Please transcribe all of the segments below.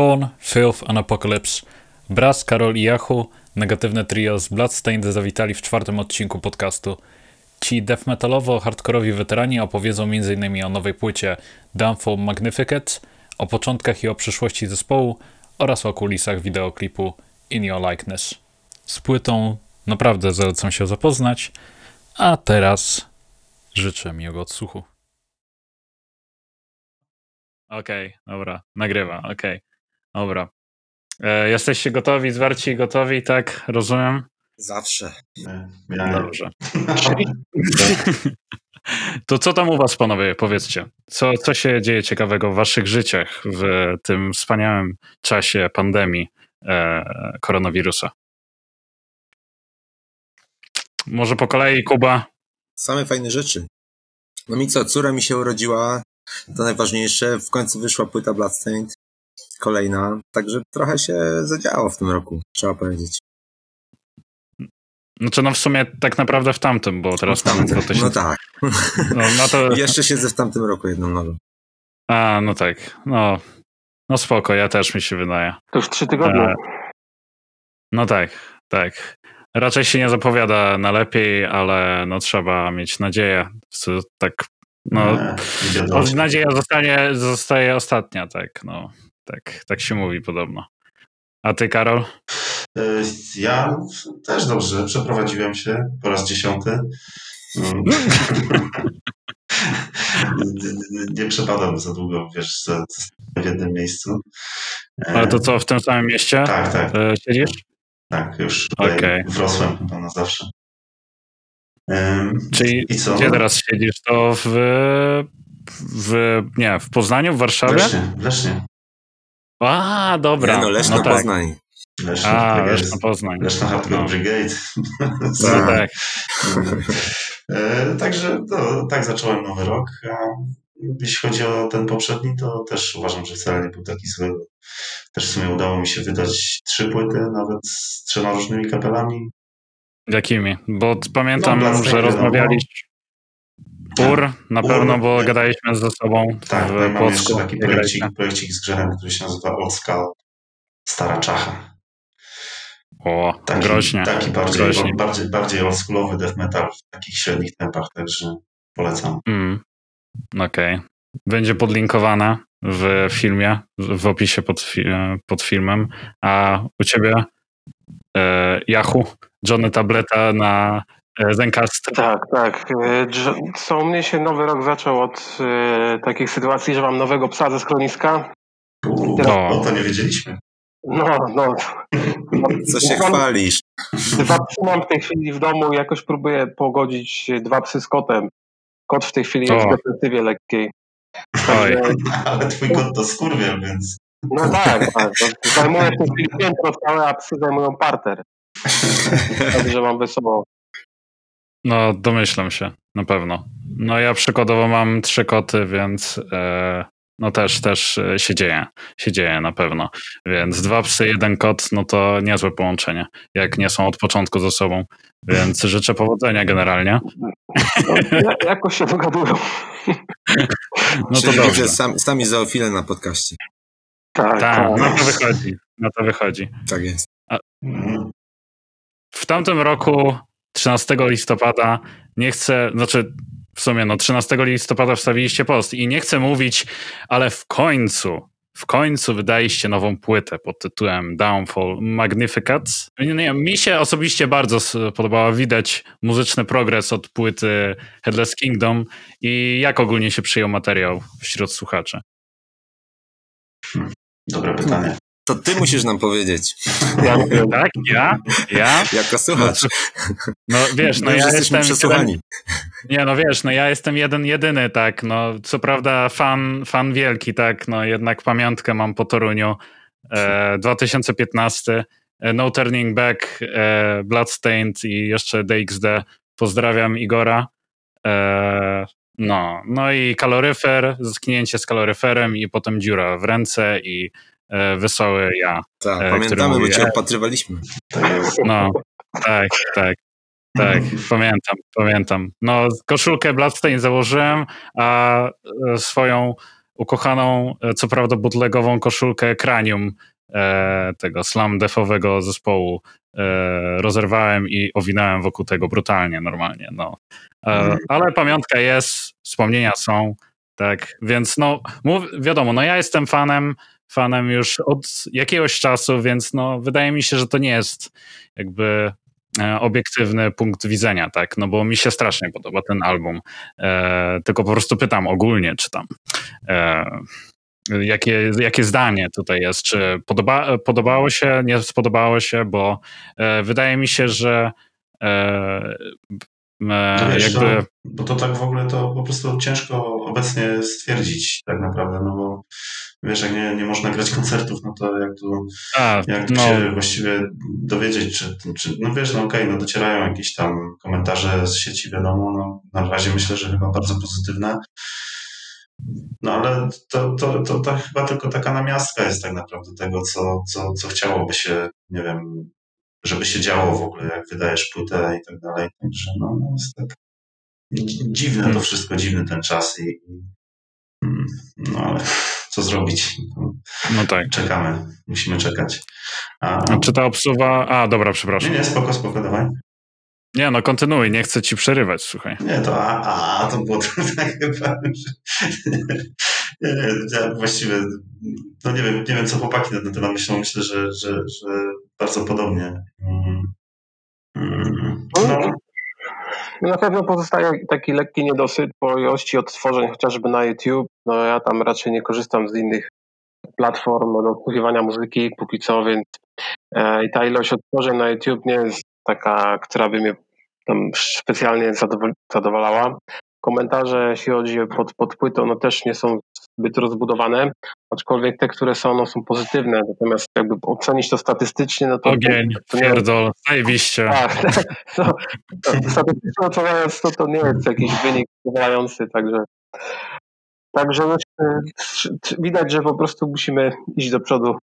Korn, Filth and Apocalypse, Brass, Karol i Yahoo, negatywne trio z Bloodstained zawitali w czwartym odcinku podcastu. Ci death metalowo-hardkorowi weterani opowiedzą m.in. o nowej płycie Downfall Magnificate, o początkach i o przyszłości zespołu oraz o kulisach wideoklipu In Your Likeness. Z płytą naprawdę zalecam się zapoznać, a teraz życzę miłego odsłuchu. Okej, okay, dobra, nagrywa, okej, okay. Dobra. E, jesteście gotowi, zwarci, gotowi, tak? Rozumiem? Zawsze. Ja. Dobrze. To co tam u was, panowie, powiedzcie? Co, co się dzieje ciekawego w waszych życiach w tym wspaniałym czasie pandemii e, koronawirusa? Może po kolei, Kuba? Same fajne rzeczy. No mi co, córa mi się urodziła, to najważniejsze. W końcu wyszła płyta Bloodstained, kolejna, także trochę się zadziało w tym roku, trzeba powiedzieć. Znaczy no w sumie tak naprawdę w tamtym, bo teraz mamy 2000. No tak. No, no to... Jeszcze siedzę w tamtym roku jedną nogą. A, no tak. No, no spoko, ja też mi się wydaje. To już trzy tygodnie. E... No tak, tak. Raczej się nie zapowiada na lepiej, ale no trzeba mieć nadzieję. Tak, no, nie, nadzieja zostanie, zostaje ostatnia, tak, no. Tak, tak się mówi podobno. A ty, Karol? E, ja też dobrze. Przeprowadziłem się po raz dziesiąty. Mm. nie przepadam za długo, wiesz, w jednym miejscu. Ale to co, w tym samym mieście? Tak, tak. E, siedzisz? Tak, już tutaj okay. wrosłem chyba na zawsze. Czyli I co? gdzie teraz siedzisz? To w, w, nie, w Poznaniu, w Warszawie? Lesznie, Lesznie. A, dobra. Nie, no Leszno no, tak. Poznań. Leszno, A, tak Leszno Poznań. Leszno Hardcore no. Brigade. No, tak. e, także no, tak zacząłem nowy rok. A jeśli chodzi o ten poprzedni, to też uważam, że wcale nie był taki zły. Też w sumie udało mi się wydać trzy płyty, nawet z trzema różnymi kapelami. Jakimi? Bo pamiętam, no, że rozmawialiśmy. Ur, na pewno, bo gadaliśmy ze sobą tak, w no Płocku. jeszcze taki projekcik, projekcik z grzechem, który się nazywa Oskal Stara Czacha. O, taki, groźnie. Taki bardziej, groźnie. bardziej, bardziej oldschoolowy death metal w takich średnich tempach, także polecam. Mm, Okej. Okay. Będzie podlinkowane w filmie, w opisie pod, fi pod filmem. A u ciebie e, Yahoo, Johnny Tableta na Zencast. Tak, tak. E, co u mnie się nowy rok zaczął od e, takich sytuacji, że mam nowego psa ze schroniska. No, to nie wiedzieliśmy. No, no. Co się chwalisz? Dwa psy mam w tej chwili w domu i jakoś próbuję pogodzić dwa psy z kotem. Kot w tej chwili o. jest w defensywie lekkiej. Także... Ale twój kot to skurwiel, więc... No tak, tak. Zajmuję w tej chwili piętro całe, a psy zajmują parter. Także mam wesoło. No, domyślam się, na pewno. No ja przykładowo mam trzy koty, więc e, no też, też e, się dzieje, się dzieje na pewno. Więc dwa psy, jeden kot, no to niezłe połączenie, jak nie są od początku ze sobą. Więc życzę powodzenia generalnie. No, jakoś się dogadują. No to dobrze. Sam, sami zoofile na podcaście. Tak, tak, tak. na to wychodzi. Na to wychodzi. Tak jest. A w tamtym roku, 13 listopada, nie chcę, znaczy w sumie no 13 listopada wstawiliście post i nie chcę mówić, ale w końcu, w końcu wydaliście nową płytę pod tytułem Downfall Magnificats. Nie, nie, mi się osobiście bardzo podobała, widać muzyczny progres od płyty Headless Kingdom i jak ogólnie się przyjął materiał wśród słuchaczy? Hmm, dobre pytanie. To ty musisz nam powiedzieć. Ja, tak? Ja? Ja? Jako słuchacz. No wiesz, no, ja jestem... Jeden, nie, no wiesz, no ja jestem jeden, jedyny, tak, no co prawda fan, fan wielki, tak, no jednak pamiątkę mam po Toruniu. E, 2015, e, No Turning Back, e, Bloodstained i jeszcze DXD. Pozdrawiam Igora. E, no, no i kaloryfer, zetknięcie z kaloryferem i potem dziura w ręce i wesoły ja. Tak, e, pamiętamy, mówi, bo cię opatrywaliśmy. No, tak, tak. Tak, pamiętam, pamiętam. No, koszulkę Bloodstained założyłem, a e, swoją ukochaną, co prawda bootlegową koszulkę Cranium e, tego slam defowego zespołu e, rozerwałem i owinąłem wokół tego brutalnie, normalnie. No. E, mhm. ale pamiątka jest, wspomnienia są, tak, więc no, mów, wiadomo, no ja jestem fanem, fanem już od jakiegoś czasu, więc no, wydaje mi się, że to nie jest jakby e, obiektywny punkt widzenia, tak, no bo mi się strasznie podoba ten album, e, tylko po prostu pytam ogólnie, czy tam e, jakie, jakie zdanie tutaj jest, czy podoba, podobało się, nie spodobało się, bo e, wydaje mi się, że e, no wiesz, jakby... To, bo to tak w ogóle to po prostu ciężko obecnie stwierdzić tak naprawdę, no bo wiesz, jak nie, nie można grać koncertów, no to jak tu, A, jak no. się właściwie dowiedzieć, czy, czy no wiesz, no okej, okay, no docierają jakieś tam komentarze z sieci, wiadomo, no na razie myślę, że chyba bardzo pozytywne, no ale to, to, to, to chyba tylko taka namiastka jest tak naprawdę tego, co, co, co chciałoby się, nie wiem, żeby się działo w ogóle, jak wydajesz płytę i tak dalej. Także no, no jest tak dziwne to hmm. wszystko, dziwny ten czas i, i mm, no ale co zrobić? No tak. Czekamy, musimy czekać. A, czy ta obsuwa... A, dobra, przepraszam. Nie, nie, spoko, spoko, dawaj. Nie, no kontynuuj, nie chcę ci przerywać, słuchaj. Nie, to a, a to było tak chyba, ja właściwie, no nie wiem, nie wiem co chłopaki na ten temat myślą, myślę, że, że, że bardzo podobnie. Mm. Mm. No. Na pewno pozostaje taki lekki niedosyt po ilości odtworzeń chociażby na YouTube. No ja tam raczej nie korzystam z innych platform do słuchiwania muzyki póki co, więc e, i ta ilość odtworzeń na YouTube nie jest taka, która by mnie tam specjalnie zadowalała. Komentarze, jeśli chodzi pod, pod płytą, no też nie są zbyt rozbudowane, aczkolwiek te, które są, no są pozytywne. Natomiast jakby ocenić to statystycznie, no to... Ogień, to nie pierdol, zajebiście. Tak, no, statystycznie oceniając to, to nie jest jakiś wynik zadowalający, także... Także widać, że po prostu musimy iść do przodu.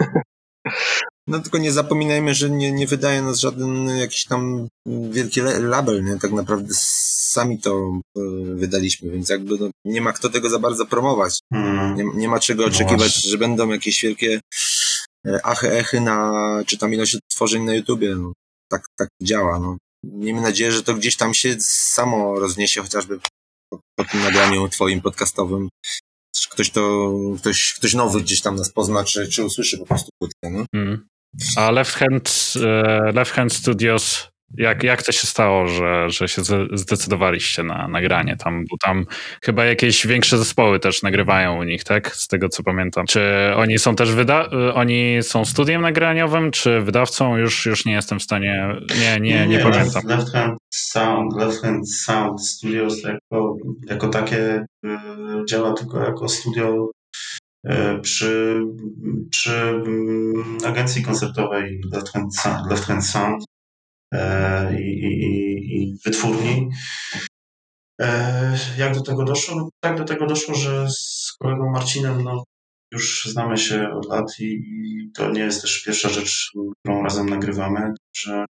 No tylko nie zapominajmy, że nie, nie wydaje nas żaden jakiś tam wielki label, nie? Tak naprawdę sami to e, wydaliśmy, więc jakby no, nie ma kto tego za bardzo promować. Hmm. Nie, nie ma czego oczekiwać, że będą jakieś wielkie e, achy, echy na, czy tam ilość tworzeń na YouTubie. No, tak, tak działa. No. Miejmy nadzieję, że to gdzieś tam się samo rozniesie, chociażby po, po tym nagraniu twoim podcastowym. Ktoś to, ktoś, ktoś nowy gdzieś tam nas pozna, czy, czy usłyszy po prostu płytkę. No? Hmm. A Left Hand, e, Left Hand Studios, jak, jak to się stało, że, że się zdecydowaliście na nagranie tam? Bo tam chyba jakieś większe zespoły też nagrywają u nich, tak? Z tego co pamiętam. Czy oni są też wyda e, oni są studiem nagraniowym, czy wydawcą? Już, już nie jestem w stanie. Nie, nie, nie, nie pamiętam. Left Hand Sound, Left Hand Sound Studios jako, jako takie y, działa tylko jako studio E, przy, przy mm, agencji koncertowej Left Hand Sound, e, i, i, i wytwórni. E, jak do tego doszło? No, tak do tego doszło, że z kolegą Marcinem no, już znamy się od lat i, i to nie jest też pierwsza rzecz, którą razem nagrywamy, że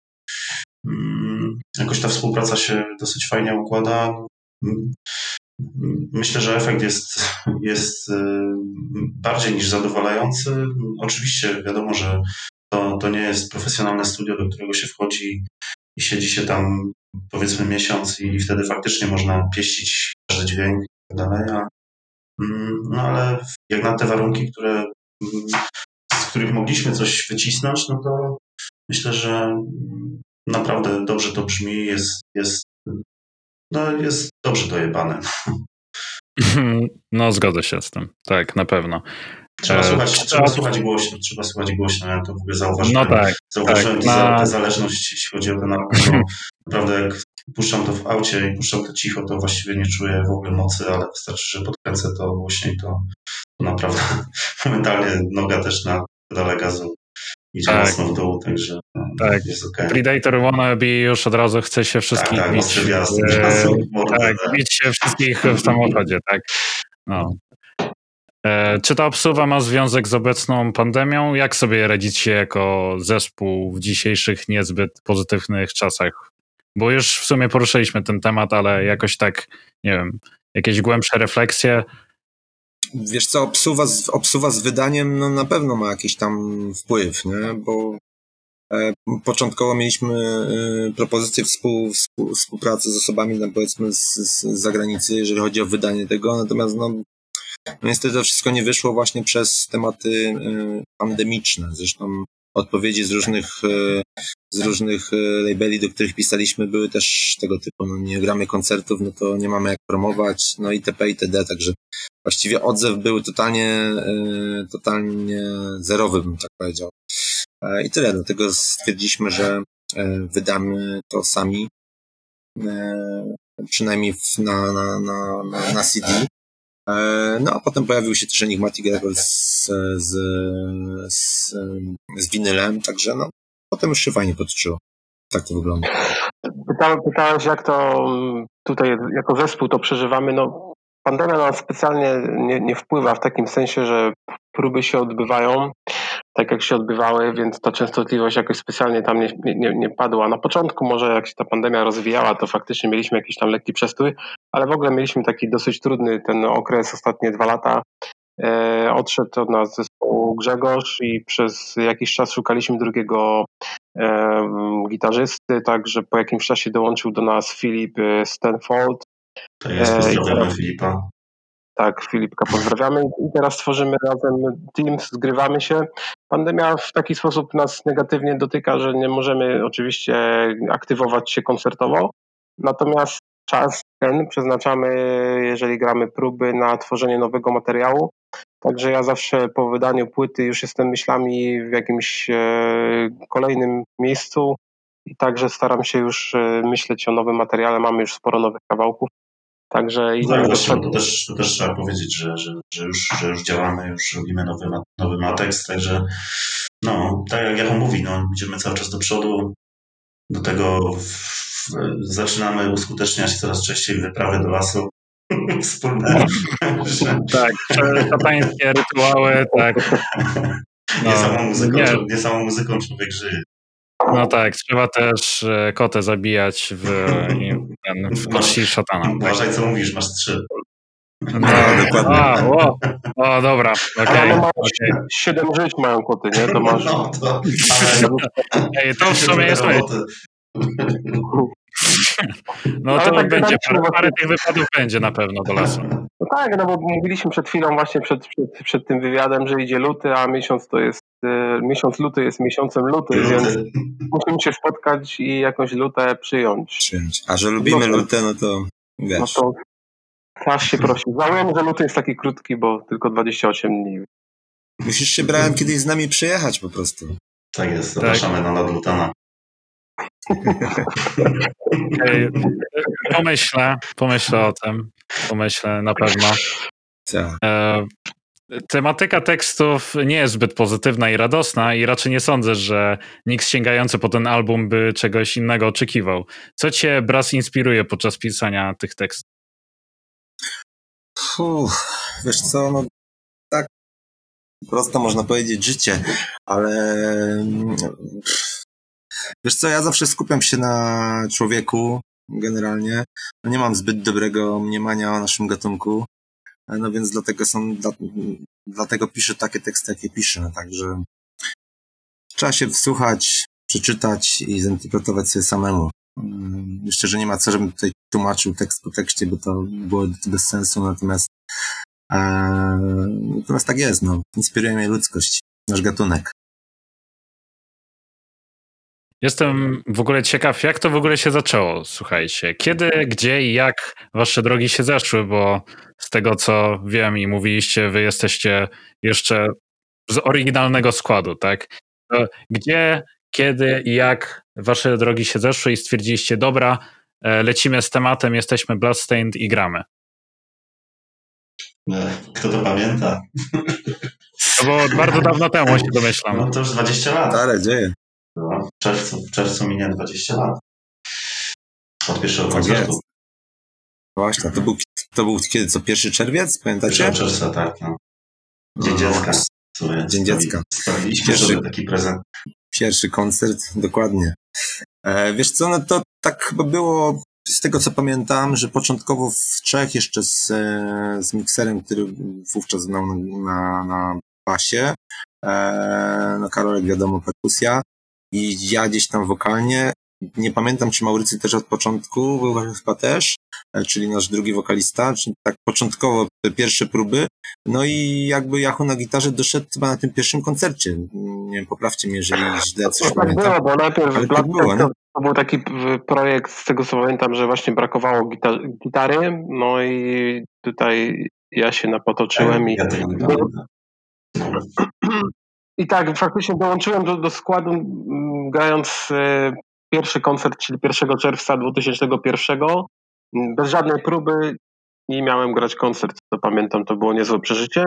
mm, jakoś ta współpraca się dosyć fajnie układa. Myślę, że efekt jest, jest y, bardziej niż zadowalający. Oczywiście wiadomo, że to, to nie jest profesjonalne studio, do którego się wchodzi i siedzi się tam powiedzmy miesiąc i wtedy faktycznie można pieścić każdy dźwięk i tak dalej. Mm, no ale jak na te warunki, które, z których mogliśmy coś wycisnąć, no to myślę, że naprawdę dobrze to brzmi, jest, jest no jest dobrze dojebane. No, zgodzę się z tym. Tak, na pewno. Trzeba, e, słuchać, trzeba, trzeba słuchać głośno, trzeba słuchać głośno. Ja to w ogóle zauważyłem. No tak, zauważyłem tak, na... tę zależność, jeśli chodzi o ten album. naprawdę jak puszczam to w aucie i puszczam to cicho, to właściwie nie czuję w ogóle mocy, ale wystarczy, że podkręcę to głośniej, to, to naprawdę momentalnie noga też na pedale gazu idzie tak. mocno w dół, także no, tak. jest okay. Predator Wannabe już od razu chce się wszystkich tak, tak, bić. e, tak, bić się wszystkich w samochodzie, tak. No. E, czy ta obsuwa ma związek z obecną pandemią? Jak sobie radzicie jako zespół w dzisiejszych niezbyt pozytywnych czasach? Bo już w sumie poruszyliśmy ten temat, ale jakoś tak, nie wiem, jakieś głębsze refleksje wiesz co, obsuwa z, obsuwa z wydaniem no na pewno ma jakiś tam wpływ, nie? bo e, początkowo mieliśmy e, propozycję współ, współ, współpracy z osobami, no, powiedzmy, z, z zagranicy, jeżeli chodzi o wydanie tego, natomiast no, no niestety to wszystko nie wyszło właśnie przez tematy e, pandemiczne. Zresztą odpowiedzi z różnych, e, z różnych e, labeli, do których pisaliśmy, były też tego typu. No, nie gramy koncertów, no to nie mamy jak promować, no itp. itd. Także właściwie odzew był totalnie, e, totalnie zerowy, bym tak powiedział. I tyle. Dlatego stwierdziliśmy, że wydamy to sami, przynajmniej na, na, na, na CD. E, no a potem pojawił się też Enigmatic Records z, z, z, z winylem, także no, potem już się fajnie potoczyło. Tak to wygląda. Pytałeś, pytałeś, jak to tutaj jako zespół to przeżywamy. No, pandemia nas specjalnie nie, nie wpływa w takim sensie, że próby się odbywają tak jak się odbywały, więc ta częstotliwość jakoś specjalnie tam nie, nie, nie padła. Na początku może jak się ta pandemia rozwijała, to faktycznie mieliśmy jakiś tam lekki przestój, ale w ogóle mieliśmy taki dosyć trudny ten okres, ostatnie dwa lata. E, odszedł od nas zespołu Grzegorz i przez jakiś czas szukaliśmy drugiego e, gitarzysty, także po jakimś czasie dołączył do nas Filip Stanford. To jest, pozdrawiamy e, Filipa. Tak, Filipka pozdrawiamy i teraz tworzymy razem Teams, zgrywamy się. Pandemia w taki sposób nas negatywnie dotyka, że nie możemy oczywiście aktywować się koncertowo, natomiast czas ten przeznaczamy, jeżeli gramy próby, na tworzenie nowego materiału. Także ja zawsze po wydaniu płyty już jestem myślami w jakimś e, kolejnym miejscu i także staram się już e, myśleć o nowym materiale. Mamy już sporo nowych kawałków. Także idziemy no, do to też, to też trzeba powiedzieć, że, że, że, już, że już działamy, już robimy nowy, nowy Matex, także no, tak jak Jacho mówi, no, idziemy cały czas do przodu. Do tego w, zaczynamy uskuteczniać coraz częściej wyprawy do lasu wspólne. tak, szatańskie rytuały, tak. No, nie, samą muzyką, nie. nie samą muzyką człowiek żyje. No tak, trzeba też e, kotę zabijać w, ten, w kości szatana. Tak? Uważaj, co mówisz, masz trzy. No, no dokładnie. A, o, o, dobra, okej. Okay, okay. Siedem żyć mają koty, nie? To masz... No, to, ale... Ej, to w sumie jest... No to tak będzie, parę, parę tych wypadów będzie na pewno do lasu. No tak, no bo mówiliśmy przed chwilą właśnie przed, przed, przed tym wywiadem, że idzie luty, a miesiąc to jest Y, miesiąc luty jest miesiącem luty, więc musimy się spotkać i jakąś lutę przyjąć. Przyjąć. A że lubimy no, lutę, no to wiesz. No to aż się prosi. Żałuję, że luty jest taki krótki, bo tylko 28 dni. Musisz się brałem kiedyś z nami przyjechać po prostu. Tak jest, zapraszamy tak. na Nadlutana. Pomyślę, pomyślę o tym. Pomyślę na pewno. Tak. E, tematyka tekstów nie jest zbyt pozytywna i radosna i raczej nie sądzę, że nikt sięgający po ten album by czegoś innego oczekiwał. Co cię, Bras, inspiruje podczas pisania tych tekstów? Uff, wiesz co, no tak prosto można powiedzieć życie, ale wiesz co, ja zawsze skupiam się na człowieku generalnie. No nie mam zbyt dobrego mniemania o naszym gatunku. No więc dlatego są, dla, dlatego piszę takie teksty, jakie piszę. Także trzeba się wsłuchać, przeczytać i zinterpretować sobie samemu. Jeszcze, że nie ma co, żebym tutaj tłumaczył tekst po tekście, bo to było bez sensu, natomiast e, natomiast tak jest, no. Inspiruje mnie ludzkość, nasz gatunek. Jestem w ogóle ciekaw, jak to w ogóle się zaczęło, słuchajcie. Kiedy, gdzie i jak wasze drogi się zeszły, bo z tego co wiem i mówiliście, wy jesteście jeszcze z oryginalnego składu, tak? Gdzie, kiedy i jak wasze drogi się zeszły i stwierdziliście, dobra, e, lecimy z tematem, jesteśmy Bloodstained i gramy? Kto to pamięta? To było bardzo dawno temu, się domyślam. No to już 20 lat. Ale dzieje. No, w, czerwcu, w czerwcu minie 20 lat. Od pierwszego tak koncertu. Właśnie, to był, to był kiedy, co, pierwszy czerwiec, pamiętacie? 1 czerwca, tak. No. Dzień dziecka. Dzień dziecka. pierwszy, taki prezent. Pierwszy koncert, dokładnie. E, wiesz co, no to tak chyba było z tego co pamiętam, że początkowo w Czech jeszcze z, e, z mikserem, który wówczas znał na, na, na basie, e, no Karolek wiadomo perkusja i ja gdzieś tam wokalnie, nie pamiętam czy Maurycy też od początku, był chyba też, e, czyli nasz drugi wokalista, czyli tak początkowo te pierwsze próby, no i jakby Jachu na gitarze doszedł chyba na tym pierwszym koncercie, nie wiem, poprawcie mnie, jeżeli źle coś tak pamiętam. było, bo najpierw Ale tak było, to, to był taki projekt, z tego co pamiętam, że właśnie brakowało gitar gitary, no i tutaj ja się napotoczyłem i... I tak, faktycznie dołączyłem do, do składu mm, grając e, pierwszy koncert, czyli 1 czerwca 2001. Bez żadnej próby nie miałem grać koncert, to pamiętam, to było niezłe przeżycie.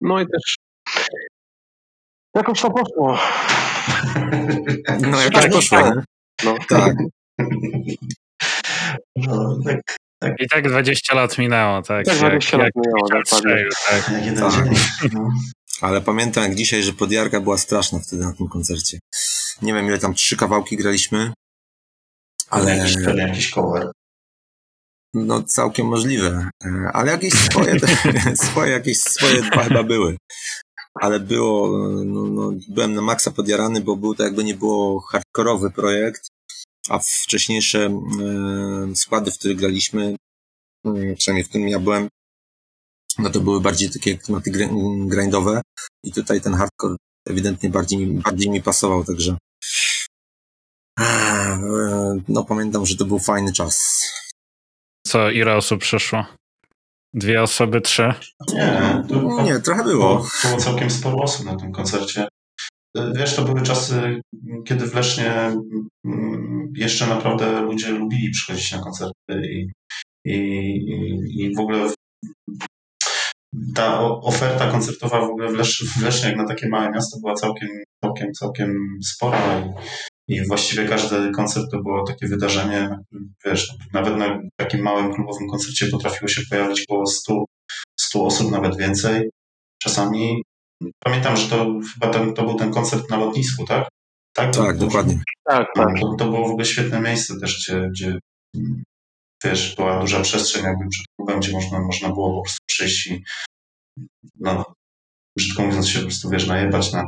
No i też jakoś to poszło. No jakoś tak, poszło, tak. No. Tak. No, tak, tak. I tak 20 lat minęło, tak? Tak, 20 jak, lat minęło, dokładnie. Tak. tak. Ale pamiętam jak dzisiaj, że podjarka była straszna wtedy na tym koncercie. Nie wiem ile tam, trzy kawałki graliśmy. Ale... Jakiś, jakiś cover. No całkiem możliwe, e, ale jakieś swoje, swoje jakieś swoje dwa chyba były. Ale było, no, no, byłem na maksa podjarany, bo był to jakby nie było hardkorowy projekt, a wcześniejsze e, składy, w których graliśmy, e, przynajmniej w którym ja byłem, no to były bardziej takie klimaty grindowe i tutaj ten hardcore ewidentnie bardziej, bardziej mi pasował, także no pamiętam, że to był fajny czas. Co, ile osób przyszło? Dwie osoby, trzy? Nie, to, nie trochę było. było. Było całkiem sporo osób na tym koncercie. Wiesz, to były czasy, kiedy w Lesznie mm, jeszcze naprawdę ludzie lubili przychodzić na koncerty i, i, i w ogóle ta oferta koncertowa w ogóle w, Lesz, w Lesznie, jak na takie małe miasto, była całkiem, całkiem, całkiem spora i, i właściwie każdy koncert to było takie wydarzenie, wiesz, nawet na takim małym klubowym koncercie potrafiło się pojawić około 100, 100 osób, nawet więcej. Czasami pamiętam, że to chyba ten, to był ten koncert na lotnisku, tak? Tak, tak dokładnie. Tak, tak. To, to było w ogóle świetne miejsce też, gdzie, gdzie wiesz, była duża przestrzeń jakby przed klubem, gdzie można, można było po prostu przyjść i no, brzydko mówiąc się po prostu, wiesz, najebać na,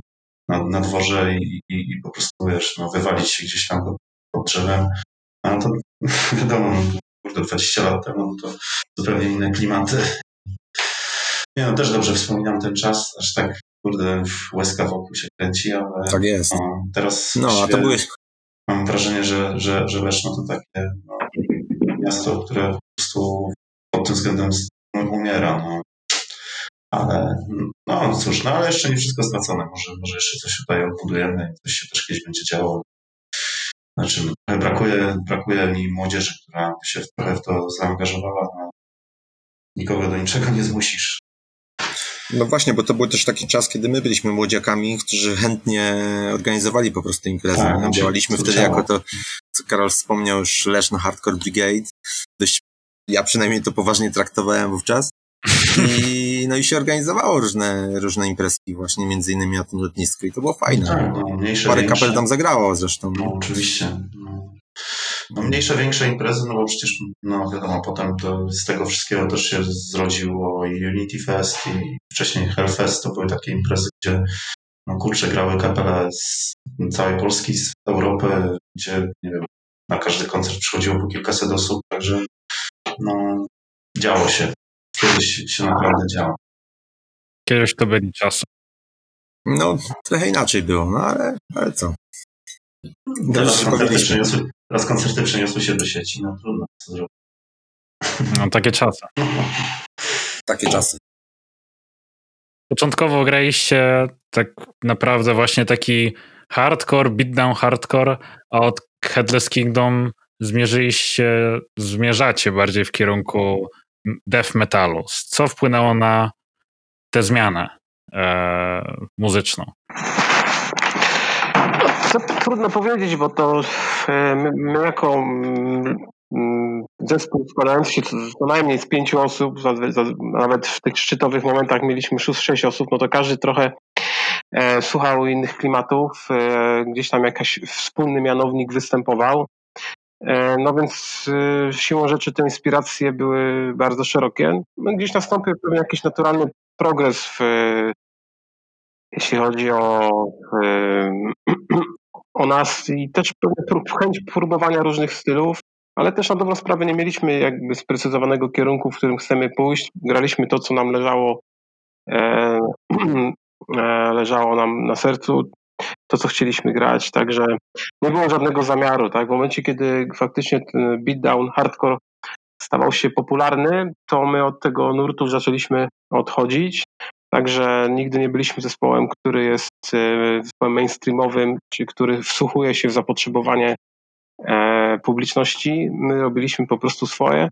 na, na dworze i, i, i, po prostu, wiesz, no, wywalić się gdzieś tam pod, pod drzewem. No to wiadomo, no, kurde, 20 lat temu no to zupełnie inne klimaty. Nie no, też dobrze wspominam ten czas, aż tak, kurde, łezka wokół się kręci, ale... Tak jest. No, teraz no, a to byłeś... mam wrażenie, że, że, że Leszno to takie no, miasto, które po prostu pod tym względem umiera. No. Ale no cóż, no ale jeszcze nie wszystko stracone. Może, może jeszcze coś tutaj odbudujemy i coś się też kiedyś będzie działo. Znaczy, brakuje, brakuje mi młodzieży, która by się trochę w to zaangażowała. No. Nikogo do niczego nie zmusisz. No właśnie, bo to był też taki czas, kiedy my byliśmy młodziakami, którzy chętnie organizowali po prostu imprezy. Tak, no, działaliśmy wtedy jako to, co Karol wspomniał, już Leszno Hardcore Brigade. Dość, ja przynajmniej to poważnie traktowałem wówczas. I, no i się organizowało różne, różne imprezki właśnie, między innymi na tym lotnisku i to było fajne. Tak, no, mniejsze, Parę większe. kapel tam zagrało zresztą. No, oczywiście. No. no. mniejsze, większe imprezy, no bo przecież, no wiadomo, potem to z tego wszystkiego też się zrodziło i Unity Fest i wcześniej Hellfest, to były takie imprezy, gdzie no kurczę, grały kapele z całej Polski, z Europy, gdzie, nie wiem, na każdy koncert przychodziło po kilkaset osób, także no, działo się kiedyś się naprawdę działo. Kiedyś to byli czasy. No, trochę inaczej było, no ale, ale co? Teraz koncerty, przeniosły, teraz koncerty przeniosły się do sieci, no trudno co zrobić. No takie czasy. takie czasy. Początkowo graliście tak naprawdę właśnie taki hardcore, beatdown hardcore, a od Headless Kingdom zmierzyliście, zmierzacie bardziej w kierunku death metalu. Co wpłynęło na tę zmianę e, muzyczną? To trudno powiedzieć, bo to e, my, my jako mm, zespół składający się co najmniej z pięciu osób, nawet w tych szczytowych momentach mieliśmy sześć osób, no to każdy trochę e, słuchał innych klimatów, e, gdzieś tam jakiś wspólny mianownik występował. E, no więc y, siłą rzeczy te inspiracje były bardzo szerokie. No, gdzieś nastąpił pewien jakiś naturalny progres w, jeśli chodzi o, o nas i też chęć próbowania różnych stylów, ale też na dobrą sprawę nie mieliśmy jakby sprecyzowanego kierunku, w którym chcemy pójść. Graliśmy to, co nam leżało, e, e, leżało nam na sercu, to, co chcieliśmy grać, także nie było żadnego zamiaru. Tak? W momencie, kiedy faktycznie ten beatdown, hardcore stawał się popularny, to my od tego nurtu zaczęliśmy odchodzić. Także nigdy nie byliśmy zespołem, który jest e, zespołem mainstreamowym, czy który wsłuchuje się w zapotrzebowanie e, publiczności. My robiliśmy po prostu swoje.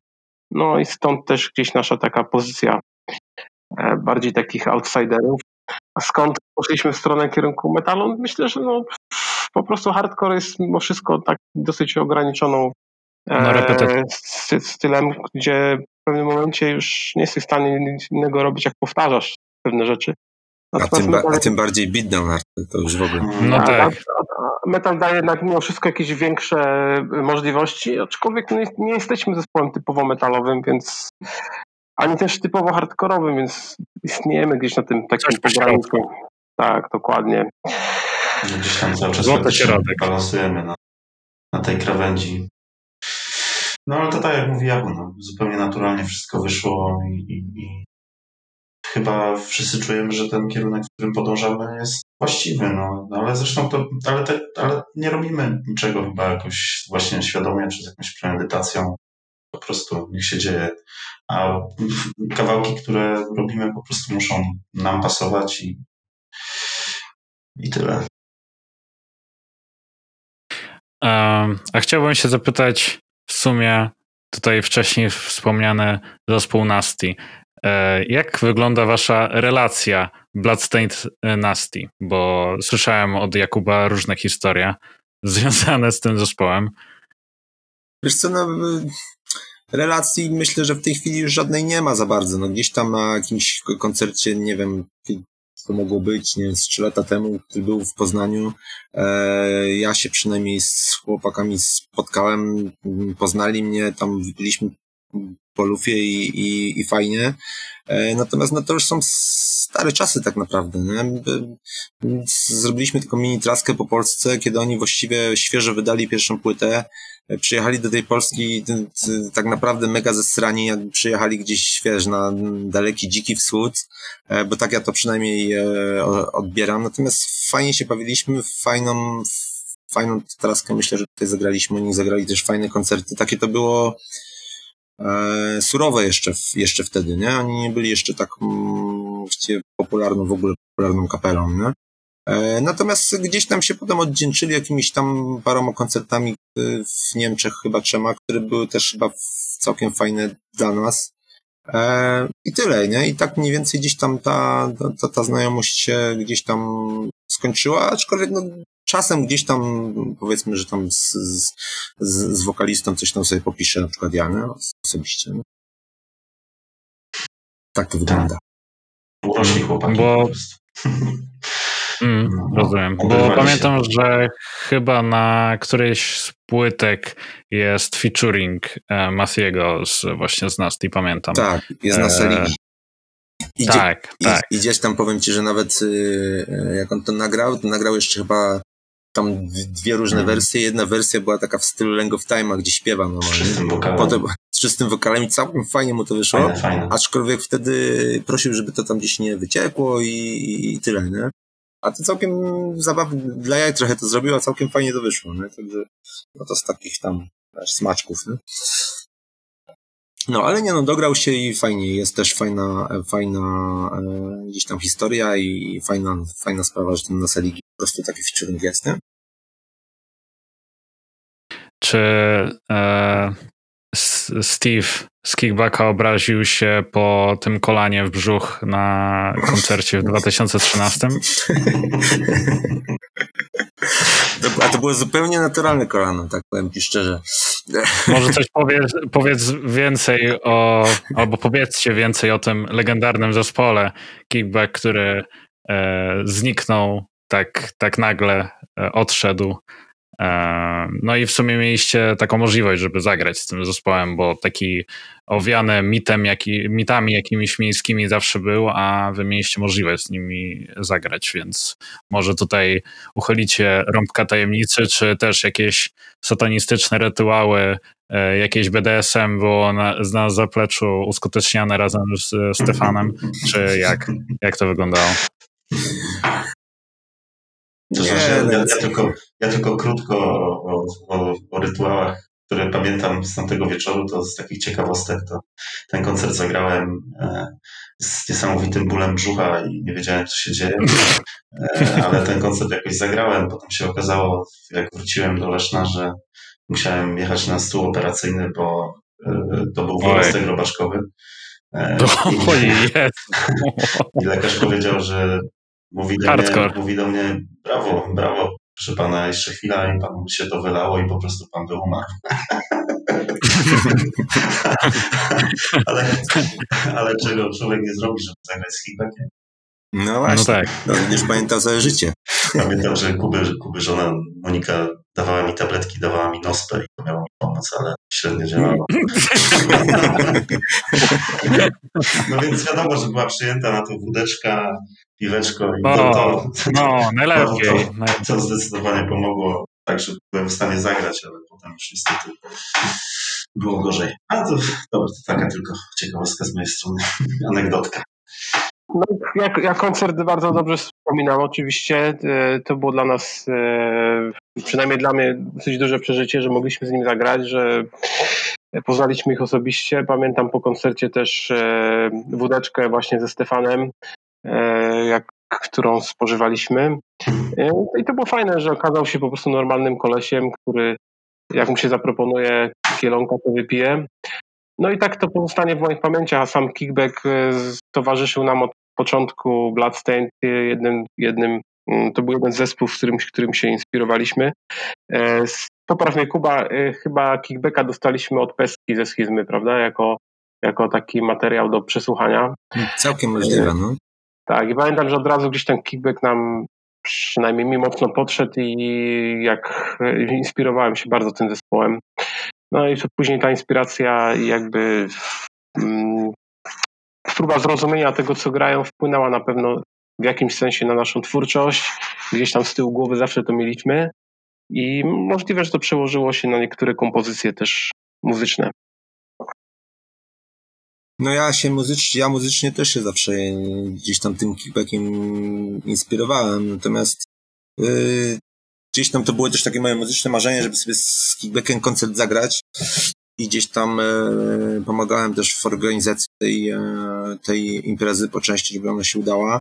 No i stąd też gdzieś nasza taka pozycja e, bardziej takich outsiderów. A skąd poszliśmy w stronę kierunku metalu? Myślę, że no, po prostu hardcore jest mimo wszystko tak dosyć ograniczoną e, stylem, gdzie w pewnym momencie już nie jesteś w stanie nic innego robić, jak powtarzasz pewne rzeczy. A tym, metal... a tym, bardziej beatdown to już w ogóle. No a, tak. metal daje jednak mimo wszystko jakieś większe możliwości, aczkolwiek nie, nie jesteśmy zespołem typowo metalowym, więc ani też typowo hardkorowym, więc istniejemy gdzieś na tym takim pograniczu. Tak, dokładnie. Gdzieś tam cały czas Złoty środek. balansujemy na, na tej krawędzi. No ale to tak jak mówi Jakub, no, zupełnie naturalnie wszystko wyszło i, i, i chyba wszyscy czujemy, że ten kierunek, w którym podążamy jest właściwy, no, no ale zresztą to, ale, te, ale nie robimy niczego chyba jakoś właśnie świadomie, czy z jakąś premedytacją, po prostu niech się dzieje. A kawałki, które robimy po prostu muszą nam pasować i, i tyle. A chciałbym się zapytać w sumie tutaj wcześniej wspomniany zespół Nasty. E, jak wygląda wasza relacja Bloodstained Nasty? Bo słyszałem od Jakuba różne historie związane z tym zespołem. Wiesz co, no, relacji myślę, że w tej chwili już żadnej nie ma za bardzo. No, gdzieś tam na jakimś koncercie, nie wiem, to mogło być, nie wiem, z trzy lata temu, który był w Poznaniu. E, ja się przynajmniej z chłopakami spotkałem, poznali mnie, tam wypiliśmy po lufie i, i, i fajnie. E, natomiast no to już są stare czasy tak naprawdę. Nie? Zrobiliśmy tylko mini traskę po Polsce, kiedy oni właściwie świeżo wydali pierwszą płytę. E, przyjechali do tej Polski tak naprawdę mega zesrani, jakby przyjechali gdzieś, wiesz, na daleki, dziki wschód, e, bo tak ja to przynajmniej odbieram. Natomiast fajnie się bawiliśmy, fajną, fajną traskę myślę, że tutaj zagraliśmy. Oni zagrali też fajne koncerty. Takie to było e, surowe jeszcze, jeszcze wtedy, nie? Oni nie byli jeszcze tak popularną, w ogóle popularną kapelą, nie? E, natomiast gdzieś tam się potem oddzięczyli jakimiś tam paroma koncertami e, w Niemczech, chyba trzema, które były też chyba całkiem fajne dla nas. E, I tyle, nie? I tak mniej więcej gdzieś tam ta, ta, ta znajomość się gdzieś tam skończyła, aczkolwiek no, czasem gdzieś tam, powiedzmy, że tam z, z, z wokalistą coś tam sobie popiszę, na przykład ja, nie? osobiście. Tak to wygląda. Urośli chłopaki. Bo... Mm, no, rozumiem. Bo pamiętam, się. że chyba na którejś z płytek jest featuring e, Masiego z, właśnie z Nasty, pamiętam. Tak, jest na Seligi. Idzie, tak, tak. Idziesz tam, powiem ci, że nawet y, jak on to nagrał, to nagrał jeszcze chyba tam dwie różne mm. wersje. Jedna wersja była taka w stylu Lang of Time'a, gdzie śpiewa normalnie. Z czystym wokalem. Potem, z czystym wokalem i całkiem fajnie mu to wyszło. Fajne, fajne. Aczkolwiek wtedy prosił, żeby to tam gdzieś nie wyciekło i, i tyle, nie? A to całkiem zabawne, dla jaj trochę to zrobił, a całkiem fajnie to wyszło, nie? Także, no to z takich tam smaczków, nie? No, ale nie no, dograł się i fajnie, jest też fajna, fajna e, gdzieś tam historia i fajna, fajna sprawa, że ten na Seligi po prostu taki featuring jest, nie? Czy e, Steve z Kickbacka obraził się po tym kolanie w brzuch na koncercie w 2013? A to było zupełnie naturalne kolano, tak powiem ci szczerze. Może coś powiedz, powiedz więcej o, albo powiedzcie więcej o tym legendarnym zespole Kickback, który e, zniknął tak, tak nagle, e, odszedł. No i w sumie mieliście taką możliwość, żeby zagrać z tym zespołem, bo taki owiany mitem, jaki, mitami jakimiś miejskimi zawsze był, a wy mieliście możliwość z nimi zagrać, więc może tutaj uchylicie rąbka tajemnicy, czy też jakieś satanistyczne rytuały, e, jakieś BDSM było na, na zapleczu uskuteczniane razem z Stefanem, czy jak, jak to wyglądało? To znaczy, ja, ja, tylko, ja tylko krótko o, o, o, rytuałach, które pamiętam z tamtego wieczoru, to z takich ciekawostek, to ten koncert zagrałem e, z niesamowitym bólem brzucha i nie wiedziałem, co się dzieje, e, ale ten koncert jakoś zagrałem. Potem się okazało, jak wróciłem do Leszna, że musiałem jechać na stół operacyjny, bo e, to był wyrostek robaczkowy. I, I lekarz powiedział, że Mówi do, mnie, mówi do mnie, brawo, brawo, proszę pana, jeszcze chwila i panu się to wylało i po prostu pan by umarł. ale, ale czego człowiek nie zrobi, żeby zagrać z kickbackiem? No właśnie, no tak. no, będziesz pamiętał całe życie. Pamiętam, że Kuby, Kuby żona Monika dawała mi tabletki, dawała mi nospę i to miało mi pomóc, ale średnio działało. no więc wiadomo, że była przyjęta na to wódeczka, piweczko i to, to, no, najlepiej. To, to, to zdecydowanie pomogło, tak, że byłem w stanie zagrać, ale potem już niestety było gorzej. A to, to taka tylko ciekawostka z mojej strony, anegdotka. No, ja, ja koncert bardzo dobrze wspominam. Oczywiście e, to było dla nas, e, przynajmniej dla mnie, dosyć duże przeżycie, że mogliśmy z nim zagrać, że poznaliśmy ich osobiście. Pamiętam po koncercie też e, wódeczkę właśnie ze Stefanem, jak, którą spożywaliśmy. I to było fajne, że okazał się po prostu normalnym kolesiem, który jak mu się zaproponuje kielonka, to wypije. No i tak to pozostanie w moich pamięciach, a sam kickback towarzyszył nam od początku Bloodstained jednym, jednym mm, to był jeden z zespołów, z którym, którym się inspirowaliśmy. E, popraw mnie Kuba, e, chyba kickbacka dostaliśmy od Peski ze schizmy, prawda? Jako, jako taki materiał do przesłuchania. Całkiem możliwe, no. Tak, i pamiętam, że od razu gdzieś ten kickback nam przynajmniej mi mocno podszedł i jak inspirowałem się bardzo tym zespołem. No i później ta inspiracja jakby mm, próba zrozumienia tego, co grają, wpłynęła na pewno w jakimś sensie na naszą twórczość. Gdzieś tam z tyłu głowy zawsze to mieliśmy i możliwe, że to przełożyło się na niektóre kompozycje też muzyczne. No ja się muzycznie, ja muzycznie też się zawsze gdzieś tam tym kickbackiem inspirowałem, natomiast yy, gdzieś tam to było też takie moje muzyczne marzenie, żeby sobie z kickbackiem koncert zagrać i gdzieś tam e, pomagałem też w organizacji tej, e, tej imprezy po części, żeby ona się udała.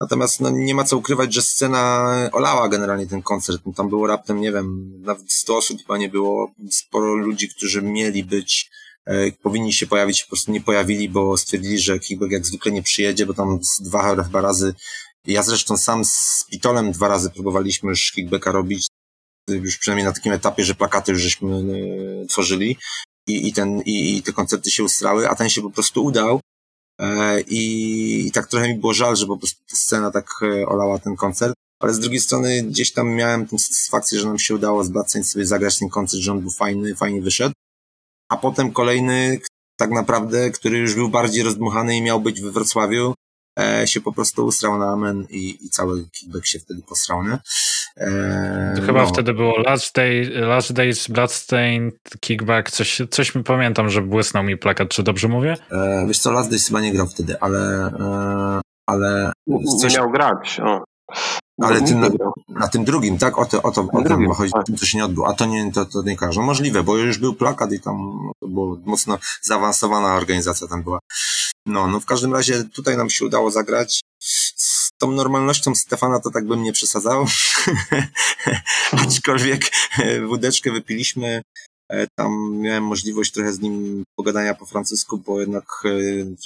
Natomiast no, nie ma co ukrywać, że scena olała generalnie ten koncert. Tam było raptem, nie wiem, nawet 100 osób chyba nie było. Sporo ludzi, którzy mieli być, e, powinni się pojawić, po prostu nie pojawili, bo stwierdzili, że Kickback jak zwykle nie przyjedzie, bo tam dwa chyba razy ja zresztą sam z Pitolem dwa razy próbowaliśmy już kickbacka robić, już przynajmniej na takim etapie, że plakaty już żeśmy tworzyli i, i, ten, i, i te koncerty się ustrały, a ten się po prostu udał. E, i, I tak trochę mi było żal, że po prostu ta scena tak e, olała ten koncert, ale z drugiej strony gdzieś tam miałem tę satysfakcję, że nam się udało z Bad sobie zagrać ten koncert, że on był fajny, fajnie wyszedł. A potem kolejny, tak naprawdę, który już był bardziej rozdmuchany i miał być we Wrocławiu, e, się po prostu ustrał na amen i, i cały kickback się wtedy posrał, nie? E, to chyba no. wtedy było Last, Day, Last Days Bloodstained Kickback, coś, coś mi pamiętam, że błysnął mi plakat, czy dobrze mówię? E, wiesz co, Last Days chyba nie grał wtedy, ale e, ale... Coś... Miał grać, o. Ale tym, na, na, tym drugim, tak? O, to, o to, o drugim, to chodzi, tak. tym, co się nie odbyło. A to nie, to, to nie każe. No możliwe, bo już był plakat i tam to było mocno zaawansowana organizacja tam była. No, no w każdym razie tutaj nam się udało zagrać. Tą normalnością Stefana to tak bym nie przesadzał. Aczkolwiek e, wódeczkę wypiliśmy. E, tam miałem możliwość trochę z nim pogadania po francusku, bo jednak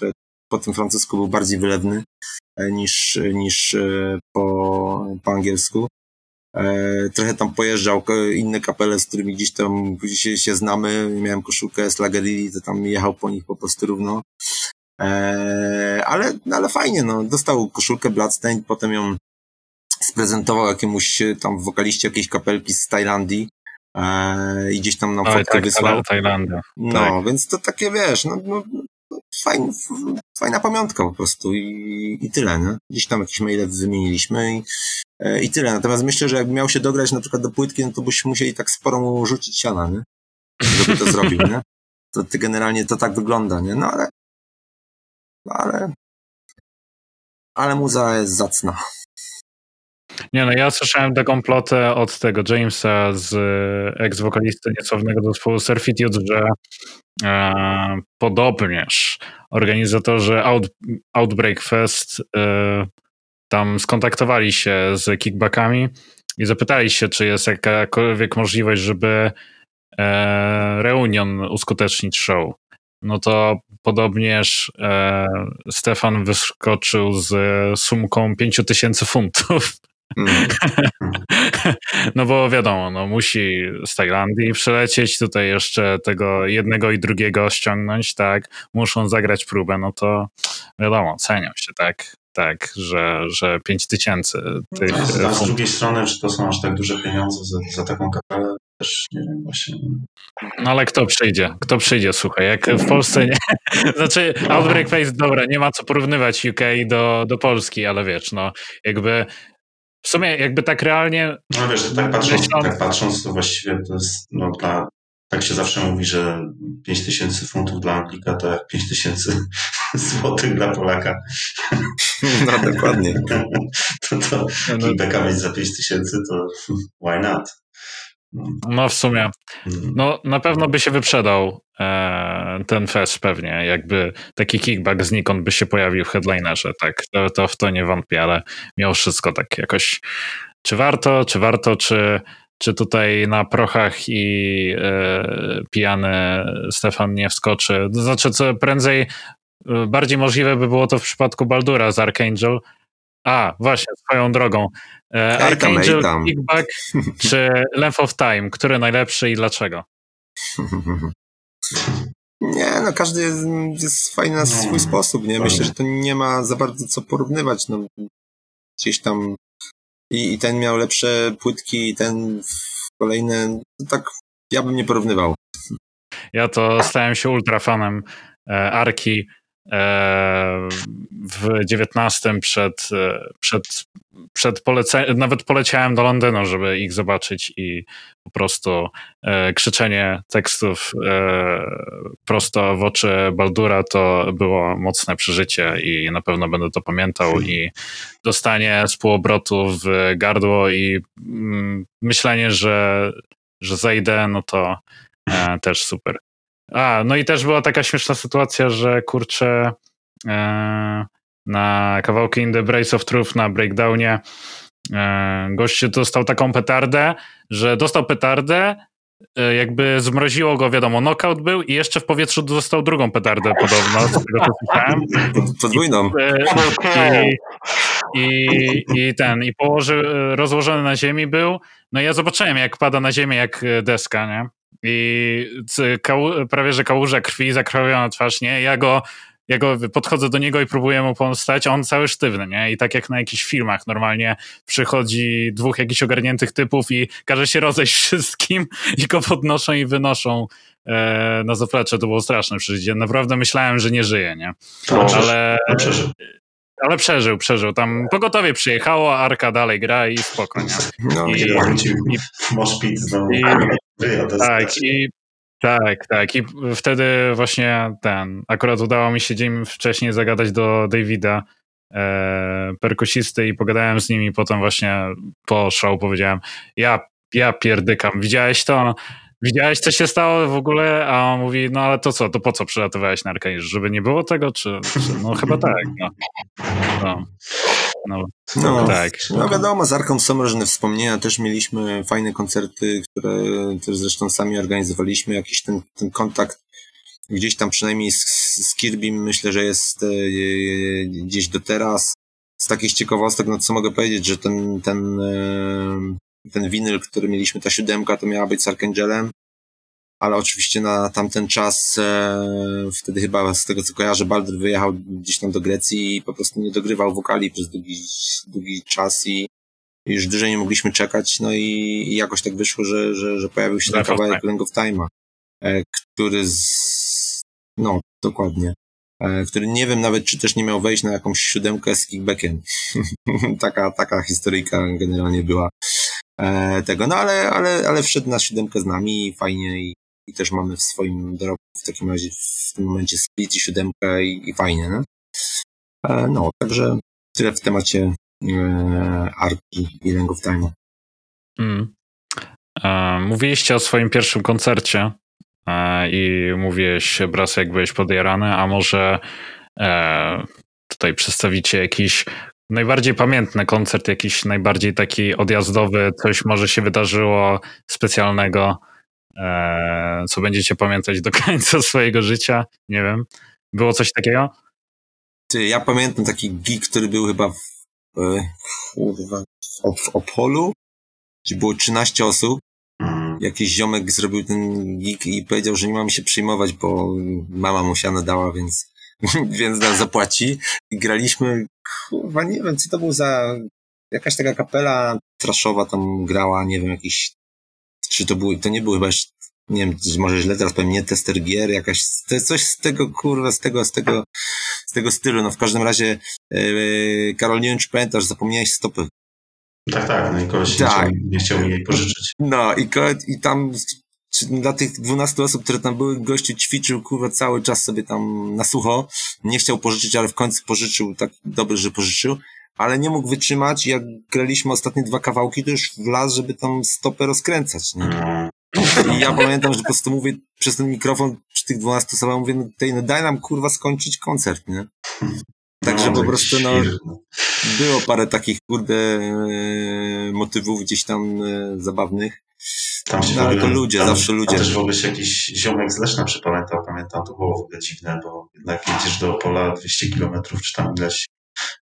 e, po tym francusku był bardziej wylewny niż, niż po, po angielsku. Trochę tam pojeżdżał inne kapele, z którymi gdzieś tam się, się znamy. Miałem koszulkę z Lagerili, to tam jechał po nich po prostu równo. Eee, ale, ale fajnie, no. Dostał koszulkę Bloodstained, potem ją sprezentował jakiemuś tam wokaliście jakiejś kapelki z Tajlandii. e, i gdzieś tam nam fotkę tak, wysłał. Tajlandia. No, tak. więc to takie, wiesz, no, no fajn, fajna pamiątka po prostu i, i tyle, nie? Gdzieś tam jakieś maile wymieniliśmy i, e, i tyle. Natomiast myślę, że jakby miał się dograć na przykład do płytki, no to byśmy musieli tak sporo mu rzucić siana, nie? Żeby to zrobił, nie? To, to generalnie to tak wygląda, nie? No ale, ale, ale muza jest zacna. Nie no, ja słyszałem taką plotę od tego Jamesa z e, ex-wokalisty niesławnego zespołu Surfitude, że e, podobnież organizatorzy Out, Outbreak Fest e, tam skontaktowali się z kickbackami i zapytali się, czy jest jakakolwiek możliwość, żeby e, reunion uskutecznić show. No to podobnież e, Stefan wyskoczył z sumką 5000 funtów. Mm. No bo wiadomo, no musi z Tajlandii przylecieć, tutaj jeszcze tego jednego i drugiego ściągnąć, tak, muszą zagrać próbę, no to wiadomo, cenią się, tak, tak, że, że 5 tysięcy tych... No, z drugiej strony, czy to są aż tak duże pieniądze za, za taką kapelę, też nie wiem właśnie. No ale kto przyjdzie? Kto przyjdzie, słuchaj, jak w Polsce nie... Znaczy, Outbreak Face, dobra, nie ma co porównywać UK do, do Polski, ale wiesz, no jakby w sumie jakby tak realnie... No wiesz, tak patrząc, tak patrząc to właściwie to jest no, dla, tak się zawsze mówi, że 5 tysięcy funtów dla Anglika to jak 5 tysięcy złotych dla Polaka. No dokładnie. to, to no, no. za 5 tysięcy to why not? No w sumie. Mhm. No na pewno by się wyprzedał e, ten fest pewnie, jakby taki kickback znikąd by się pojawił w headlinerze, tak, to, to w to nie wątpię, ale mimo wszystko tak jakoś czy warto, czy warto, czy, czy tutaj na prochach i e, pijany Stefan nie wskoczy. To znaczy, co prędzej, e, bardziej możliwe by było to w przypadku Baldura z Archangel. A, właśnie, swoją drogą. E, Archangel, Kickback czy Length of Time? Który najlepszy i dlaczego? Nie, no każdy jest, jest fajny na swój sposób, nie? Myślę, że to nie ma za bardzo co porównywać, no. Gdzieś tam i, i ten miał lepsze płytki, i ten kolejne, tak ja bym nie porównywał. Ja to stałem się ultrafanem e, Arki w 19 przed, e, przed, przed poleceniem, nawet poleciałem do Londynu, żeby ich zobaczyć i po prostu e, krzyczenie tekstów e, prosto w oczy Baldura to było mocne przeżycie i na pewno będę to pamiętał i dostanie z półobrotu w gardło i mm, myślenie, że, że zejdę, no to e, też super. A, no i też była taka śmieszna sytuacja, że kurczę e, na kawałki In the Brace of Truth na breakdownie e, gościu dostał taką petardę, że dostał petardę, e, jakby zmroziło go, wiadomo, knockout był i jeszcze w powietrzu dostał drugą petardę podobno, z tego co słyszałem. Podwójną. I, i, I ten, i położy, rozłożony na ziemi był, no i ja zobaczyłem jak pada na ziemię jak deska, nie? I prawie że kałuża krwi, zakrwawiona twarz, nie? Ja go, ja go podchodzę do niego i próbuję mu pomstać, a on cały sztywny, nie? I tak jak na jakichś filmach normalnie przychodzi dwóch jakichś ogarniętych typów i każe się rozejść wszystkim i go podnoszą i wynoszą e, na zaplecze. To było straszne przeżycie. Naprawdę myślałem, że nie żyje, nie? No, ale... Przeżył. Ale przeżył, przeżył. Tam pogotowie przyjechało, Arka dalej gra i spokojnie. No, I, i, i, moszpit I, tak, i, tak, tak. I wtedy właśnie ten, akurat udało mi się dzień wcześniej zagadać do Davida, e, perkusisty i pogadałem z nimi potem właśnie po show powiedziałem, ja, ja pierdykam, widziałeś to? Widziałeś, co się stało w ogóle? A on mówi, no ale to co, to po co przylatywałeś na? Żeby nie było tego? Czy, czy no chyba tak. No. No. No, no, tak. No wiadomo, z Arką są różne wspomnienia, też mieliśmy fajne koncerty, które też zresztą sami organizowaliśmy, jakiś ten, ten kontakt gdzieś tam przynajmniej z, z Kirby myślę, że jest e, gdzieś do teraz. Z takich ciekawostek, no co mogę powiedzieć, że ten, ten e, ten winyl, który mieliśmy, ta siódemka, to miała być z Arkangelem, ale oczywiście na tamten czas, e, wtedy chyba z tego co kojarzę, Baldur wyjechał gdzieś tam do Grecji i po prostu nie dogrywał wokali przez długi, długi czas i już dłużej nie mogliśmy czekać, no i, jakoś tak wyszło, że, że, że pojawił się ten kawałek Ring of Time'a, e, który z... no, dokładnie. E, który nie wiem nawet, czy też nie miał wejść na jakąś siódemkę z kickbackiem. taka, taka historyjka generalnie była e, tego, no ale, ale, ale wszedł na siódemkę z nami i fajnie i, i też mamy w swoim dorobku w takim razie w tym momencie split i siódemkę i, i fajnie, no. No, także tyle w temacie e, Arki i Ring Time. Mm. E, mówiliście o swoim pierwszym koncercie e, i mówiłeś, Bras, jak byłeś podjarany, a może e, tutaj przedstawicie jakiś najbardziej pamiętny koncert, jakiś najbardziej taki odjazdowy, coś może się wydarzyło specjalnego, co będziecie pamiętać do końca swojego życia, nie wiem. Było coś takiego? Ty, ja pamiętam taki gig, który był chyba w, e, kurwa, w, w Opolu, gdzie było 13 osób. Mhm. Jakiś ziomek zrobił ten gig i powiedział, że nie mam się przyjmować, bo mama mu się nadała, więc, więc nas zapłaci. I graliśmy, kurwa, nie wiem, co to był za, jakaś taka kapela traszowa tam grała, nie wiem, jakiś, czy to był, to nie był chyba nie wiem, może źle teraz powiem, nie tester gier, jakaś, jest coś z tego, kurwa, z tego, z tego, z tego stylu, no w każdym razie, yy, Karol, nie wiem, czy pamiętasz, zapomniałeś stopy. Tak, tak, no i koleś tak. nie, chciał, mi jej pożyczyć. No i, i tam dla tych 12 osób, które tam były, gościu ćwiczył, kurwa, cały czas sobie tam na sucho, nie chciał pożyczyć, ale w końcu pożyczył, tak dobry, że pożyczył, ale nie mógł wytrzymać, jak graliśmy ostatnie dwa kawałki, to już wlazł, żeby tam stopę rozkręcać, nie? No. I ja pamiętam, że po prostu mówię przez ten mikrofon przy tych 12 osobach, mówię, no, tej, no daj nam kurwa skończyć koncert, nie? Także no, po prostu no, było parę takich kurde e, motywów gdzieś tam e, zabawnych. Tam się no, ale to ludzie, tam, zawsze ludzie. Tam też w ogóle się jakiś ziomek z Leszna przypamiętał, pamiętam, to było w ogóle dziwne, bo jednak jedziesz do Opola 200 kilometrów, czy tam ileś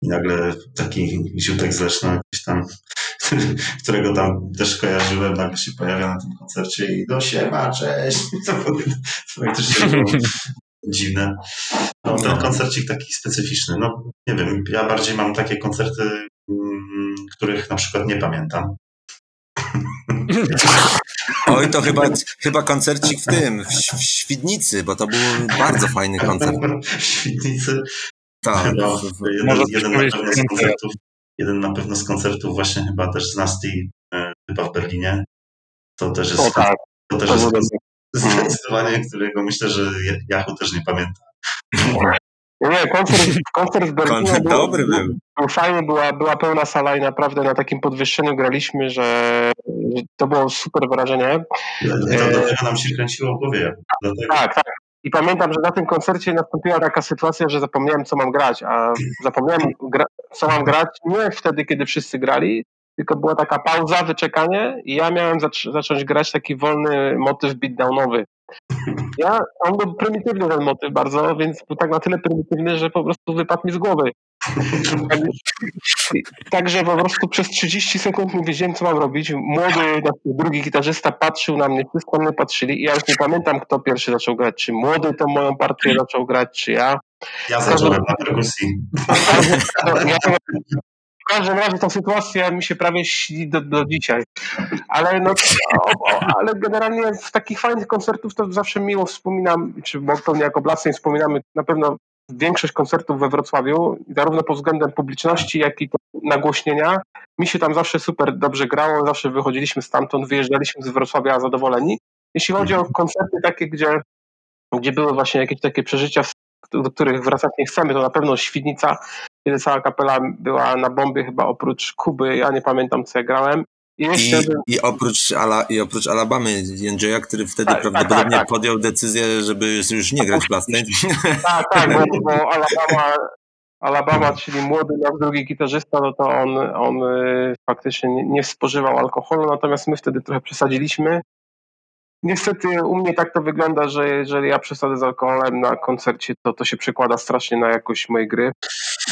i nagle taki ziutek z Leszna gdzieś tam którego tam też kojarzyłem, nagle się pojawia na tym koncercie i do siema, cześć. To faktycznie było dziwne. No, ten koncercik taki specyficzny. No, nie wiem, ja bardziej mam takie koncerty, mm, których na przykład nie pamiętam. Oj, to chyba, chyba koncercik w tym, w, w Świdnicy, bo to był bardzo fajny koncert. W Świdnicy? Tak. No, jeden, jeden na pewno z koncertów, jeden na pewno z koncertów właśnie chyba też z Nasty, e, chyba w Berlinie. To też jest, o, tak. to też jest zdecydowanie, którego myślę, że Yahoo też nie pamięta. Nie, koncert, koncert w Berlinie koncert był, dobry był. był fajny, była, była pełna sala i naprawdę na takim podwyższeniu graliśmy, że, że to było super wrażenie. Dlatego e... nam się kręciło w głowie. Dlatego. Tak, tak. I pamiętam, że na tym koncercie nastąpiła taka sytuacja, że zapomniałem, co mam grać, a zapomniałem, gra co mam grać nie wtedy, kiedy wszyscy grali, tylko była taka pauza, wyczekanie i ja miałem zac zacząć grać taki wolny motyw beatdownowy. Ja, on był prymitywny ten motyw bardzo, więc był tak na tyle prymitywny, że po prostu wypadł mi z głowy. Także po prostu przez 30 sekund nie wiedziałem, co mam robić. Młody, drugi gitarzysta patrzył na mnie, wszyscy na mnie patrzyli i ja już nie pamiętam, kto pierwszy zaczął grać. Czy młody to moją partię zaczął grać, czy ja. Ja zacząłem na perkusji. W każdym razie ta sytuacja mi się prawie śni do, do dzisiaj. Ale, no, ale generalnie w takich fajnych koncertów to zawsze miło wspominam, czy pewnie jako Blaseń wspominamy na pewno większość koncertów we Wrocławiu, zarówno pod względem publiczności, jak i nagłośnienia. Mi się tam zawsze super dobrze grało, zawsze wychodziliśmy stamtąd, wyjeżdżaliśmy z Wrocławia zadowoleni. Jeśli chodzi o mhm. koncerty takie, gdzie, gdzie były właśnie jakieś takie przeżycia, do których wracać nie chcemy, to na pewno Świdnica, kiedy cała kapela była na bombie chyba oprócz Kuby, ja nie pamiętam co ja grałem. I, I, oprócz, Ala, I oprócz Alabamy, Jędrzeja, który wtedy tak, tak prawdopodobnie tak, tak, podjął decyzję, żeby już nie grać w Blastane. Tak, tak, bo, bo Alabama, Alabama, czyli młody nasz drugi gitarzysta, no to on, on y, faktycznie nie, nie spożywał alkoholu, natomiast my wtedy trochę przesadziliśmy Niestety u mnie tak to wygląda, że jeżeli ja przesadzę z alkoholem na koncercie, to to się przekłada strasznie na jakość mojej gry.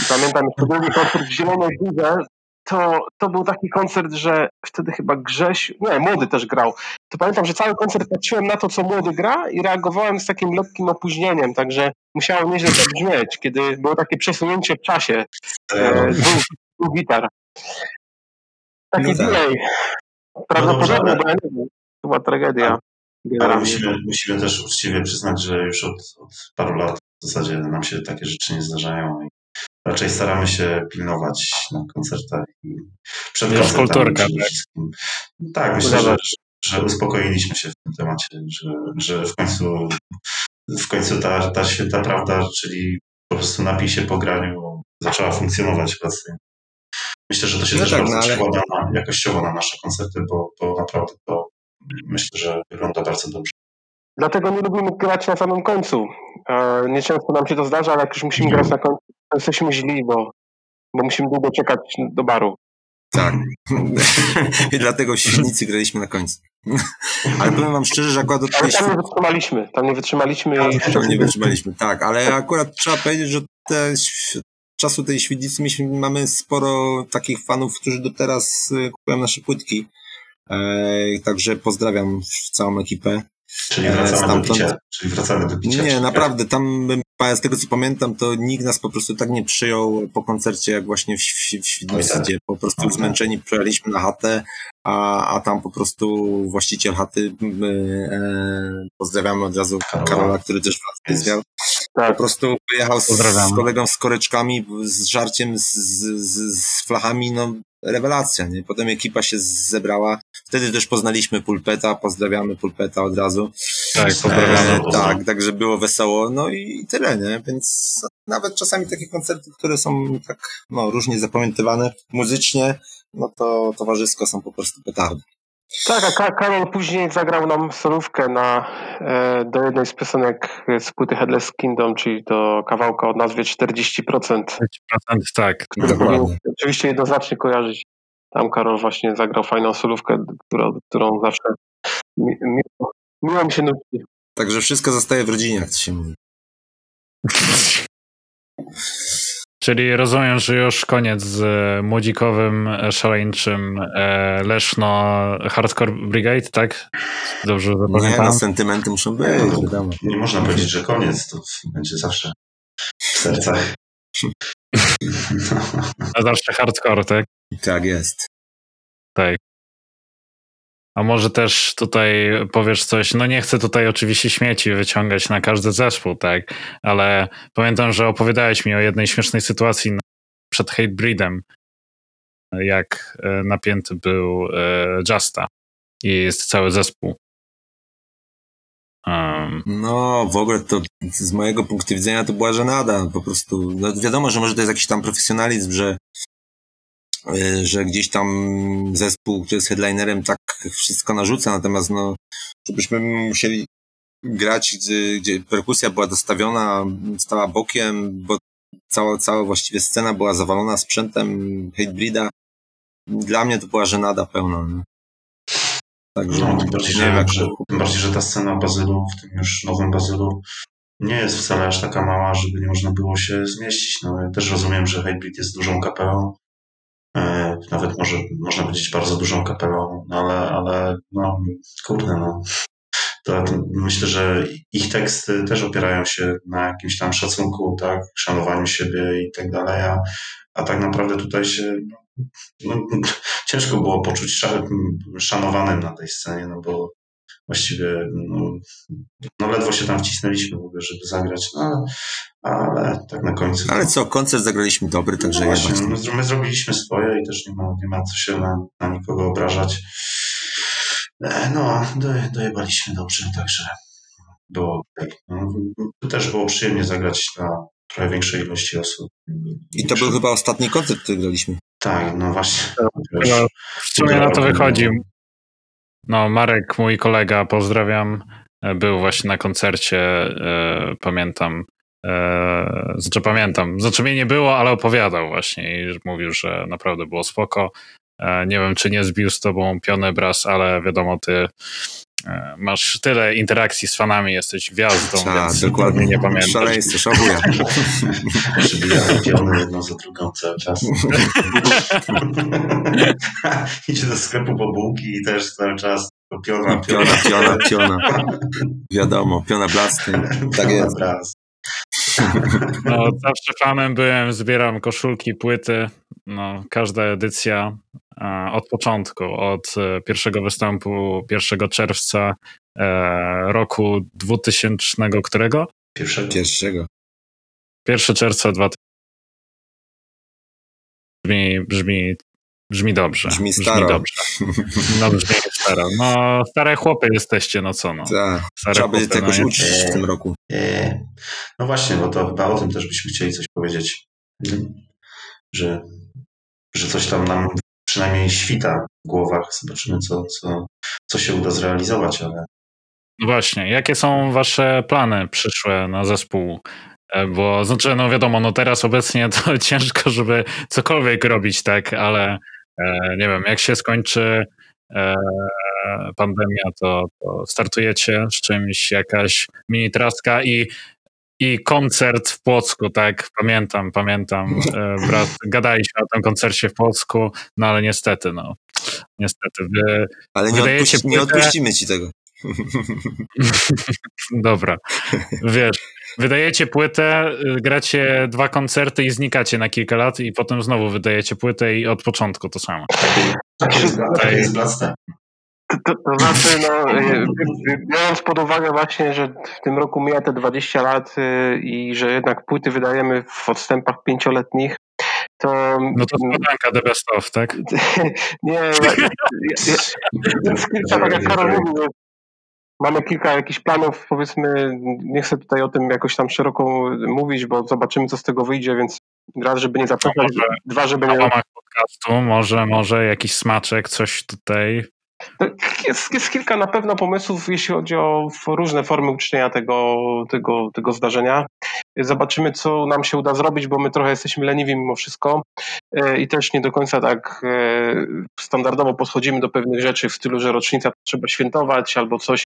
pamiętam jeszcze drugi koncert w Zielonej Górze, to, to był taki koncert, że wtedy chyba Grześ, nie, Młody też grał. To pamiętam, że cały koncert patrzyłem na to, co Młody gra i reagowałem z takim lekkim opóźnieniem, także musiało nieźle to brzmieć, kiedy było takie przesunięcie w czasie e, dwóch gitar. Taki no delay. Tak. Prawdopodobnie, bo ja nie wiem. To była tragedia. Ale musimy, musimy też uczciwie przyznać, że już od, od paru lat w zasadzie nam się takie rzeczy nie zdarzają raczej staramy się pilnować na koncertach i przed przede tak? wszystkim. Tak, myślę, że, że uspokoiliśmy się w tym temacie, że, że w końcu w końcu ta, ta święta prawda, czyli po prostu napij się po graniu, zaczęła funkcjonować w Myślę, że to się no też tak, bardzo no ale... przekłada na, jakościowo na nasze koncerty, bo, bo naprawdę to myślę, że wygląda bardzo dobrze. Dlatego nie lubimy grać na samym końcu. Nieczęsto nam się to zdarza, ale jak już musimy grać na końcu, jesteśmy źli, bo, bo musimy długo czekać do baru. Tak. I dlatego Świdnicy graliśmy na końcu. ale powiem wam szczerze, że akurat... Ale tam nie wytrzymaliśmy. Tam nie wytrzymaliśmy. i tam nie wytrzymaliśmy, tak. Ale akurat trzeba powiedzieć, że te czasu tej Świdnicy mamy sporo takich fanów, którzy do teraz y, kupują nasze płytki. E, także pozdrawiam całą ekipę. Czyli e, wracamy, Stamtąd... do picia, czyli wracamy do picia. Nie, naprawdę, tam z tego co pamiętam, to nikt nas po prostu tak nie przyjął po koncercie, jak właśnie w, w Świdnicy, tak. gdzie po prostu okay. zmęczeni przyjechaliśmy na chatę, a, a tam po prostu właściciel chaty, my, e, pozdrawiamy od razu Karola, który też was zwiał, tak. po prostu wyjechał z, z kolegą z koreczkami, z żarciem, z, z, z flachami, no rewelacja, nie? Potem ekipa się zebrała. Wtedy też poznaliśmy Pulpeta, pozdrawiamy Pulpeta od razu. Tak, pozdrawiamy. E, tak, także było wesoło, no i tyle, nie? Więc nawet czasami takie koncerty, które są tak, no, różnie zapamiętywane muzycznie, no to towarzysko są po prostu petardy. Tak, a Karol później zagrał nam solówkę na, e, do jednej z piosenek z płyty Headless Kingdom, czyli do kawałka o nazwie 40%. 40% tak. Dokładnie. Oczywiście jednoznacznie kojarzyć. Tam Karol właśnie zagrał fajną solówkę, którą, którą zawsze mi, miło, miło mi się nudzi. Także wszystko zostaje w rodzinie, jak to się mówi. Czyli rozumiem, że już koniec z młodzikowym, szaleńczym e, Leszno Hardcore Brigade, tak? Dobrze zapamiętam? Nie, no sentymenty muszą być, wiadomo. Nie można powiedzieć, że koniec, to będzie zawsze w sercach. A zawsze hardcore, tak? Tak jest. Tak. A może też tutaj powiesz coś, no nie chcę tutaj oczywiście śmieci wyciągać na każdy zespół, tak, ale pamiętam, że opowiadałeś mi o jednej śmiesznej sytuacji przed Hatebreedem, jak e, napięty był e, Justa i jest cały zespół. Um. No, w ogóle to z mojego punktu widzenia to była żenada, po prostu. No wiadomo, że może to jest jakiś tam profesjonalizm, że że gdzieś tam zespół, który jest headlinerem, tak wszystko narzuca, natomiast no, żebyśmy musieli grać, gdzie, gdzie perkusja była dostawiona, stała bokiem, bo cała, cała właściwie scena była zawalona sprzętem Hatebreeda. Dla mnie to była żenada pełna. Nie? Także no, tym bardziej, że, jak... że, tym bardziej, że ta scena Bazylu, w tym już nowym Bazylu, nie jest wcale aż taka mała, żeby nie można było się zmieścić. No, ja też rozumiem, że Hatebreed jest dużą kapelą, nawet może można powiedzieć bardzo dużą kapelą, no ale, ale no kurde, no. To, to myślę, że ich teksty też opierają się na jakimś tam szacunku, tak, szanowaniu siebie i tak dalej, a, a tak naprawdę tutaj się no, ciężko było poczuć szanowanym na tej scenie, no bo właściwie no, no ledwo się tam wcisnęliśmy w ogóle, żeby zagrać, no, ale tak na końcu. Ale co, koncert zagraliśmy dobry, także no właśnie, my, my zrobiliśmy swoje i też nie ma, nie ma co się na, na nikogo obrażać. E, no, do, dojebaliśmy dobrze, także było tak. No, to też było przyjemnie zagrać dla trochę większej ilości osób. I to był chyba ostatni koncert, który graliśmy. Tak, no właśnie. No, w sumie na to wychodzi. No, Marek, mój kolega, pozdrawiam, był właśnie na koncercie, e, pamiętam, e, znaczy pamiętam, znaczy mnie nie było, ale opowiadał właśnie i mówił, że naprawdę było spoko. E, nie wiem, czy nie zbił z tobą pionę Bras, ale wiadomo, ty masz tyle interakcji z fanami, jesteś gwiazdą, Ta, więc dokładnie nie pamiętam. Szaleństwo, szanuję. Przybijamy piony jedną za drugą cały czas. Idzie do sklepu po bułki i też cały czas piona, piona, piona, piona. Wiadomo, piona blasty. Tak jest. No, zawsze fanem byłem, zbieram koszulki, płyty. No, każda edycja od początku, od pierwszego występu 1 czerwca roku 2000 którego? Pierwszego. Pierwszego. 1 czerwca 2000 brzmi, brzmi, brzmi dobrze. Brzmi staro. Brzmi dobrze. No brzmi staro. No stare chłopy jesteście, no co no. Tak. Trzeba będzie tego no, uczyć w tym roku. No właśnie, bo to chyba o tym też byśmy chcieli coś powiedzieć. Że, że coś tam nam przynajmniej świta w głowach. Zobaczymy, co, co, co się uda zrealizować, ale no właśnie, jakie są wasze plany przyszłe na zespół? E, bo znaczy, no wiadomo, no teraz obecnie to ciężko, żeby cokolwiek robić, tak, ale e, nie wiem, jak się skończy e, pandemia, to, to, startujecie z czymś, jakaś mini traska i, i koncert w Płocku, tak, pamiętam, pamiętam, e, brat, gadaliśmy o tym koncercie w Płocku, no ale niestety, no, niestety. Wy, ale nie, odpuści, nie odpuścimy ci tego. Dobra, wiesz, Wydajecie płytę, gracie dwa koncerty i znikacie na kilka lat i potem znowu wydajecie płytę i od początku to samo. Tak jest, tak jest to, to znaczy, no, y, biorąc pod uwagę właśnie, że w tym roku mija te 20 lat y, i że jednak płyty wydajemy w odstępach pięcioletnich, to... No to składanka The Best Of, tak? nie, ja, ja, ja, ja, tak jak Karol mówił, Mamy kilka jakichś planów, powiedzmy, nie chcę tutaj o tym jakoś tam szeroko mówić, bo zobaczymy, co z tego wyjdzie, więc raz, żeby nie zapytać, dwa, żeby nie... Podcastu może, może jakiś smaczek, coś tutaj jest, jest kilka na pewno pomysłów, jeśli chodzi o różne formy uczczenia tego, tego, tego zdarzenia. Zobaczymy, co nam się uda zrobić, bo my trochę jesteśmy leniwi mimo wszystko e, i też nie do końca tak e, standardowo podchodzimy do pewnych rzeczy w stylu, że rocznica trzeba świętować albo coś.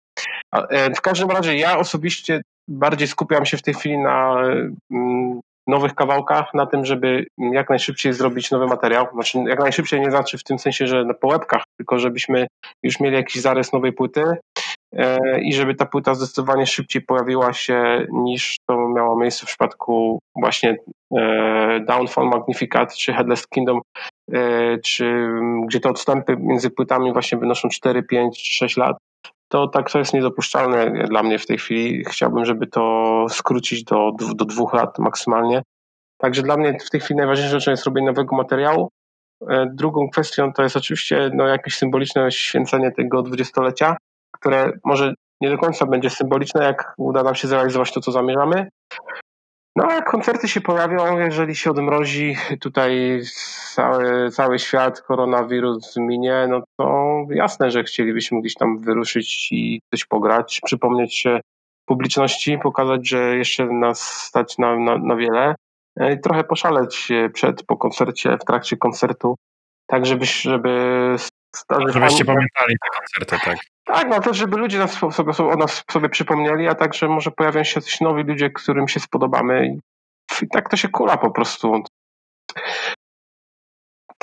E, w każdym razie ja osobiście bardziej skupiam się w tej chwili na mm, nowych kawałkach, na tym, żeby jak najszybciej zrobić nowy materiał. Znaczy, jak najszybciej nie znaczy w tym sensie, że po łebkach, tylko żebyśmy już mieli jakiś zarys nowej płyty e, i żeby ta płyta zdecydowanie szybciej pojawiła się niż to miało miejsce w przypadku właśnie e, Downfall Magnificat czy Headless Kingdom, e, czy gdzie te odstępy między płytami właśnie wynoszą 4, 5 czy 6 lat to tak to jest niedopuszczalne dla mnie w tej chwili. Chciałbym, żeby to skrócić do, do dwóch lat maksymalnie. Także dla mnie w tej chwili najważniejszą rzeczą jest robienie nowego materiału. E, drugą kwestią to jest oczywiście no, jakieś symboliczne święcenie tego dwudziestolecia, które może nie do końca będzie symboliczne, jak uda nam się zrealizować to, co zamierzamy, no a koncerty się pojawią, jeżeli się odmrozi tutaj cały, cały świat, koronawirus minie, no to jasne, że chcielibyśmy gdzieś tam wyruszyć i coś pograć, przypomnieć się publiczności, pokazać, że jeszcze nas stać na, na, na wiele e, i trochę poszaleć przed, po koncercie, w trakcie koncertu, tak żeby, żeby Żebyście pamiętali te koncerty, tak. Tak, no to żeby ludzie nas sobie, o nas sobie przypomnieli, a także może pojawią się coś nowi ludzie, którym się spodobamy i tak to się kula po prostu.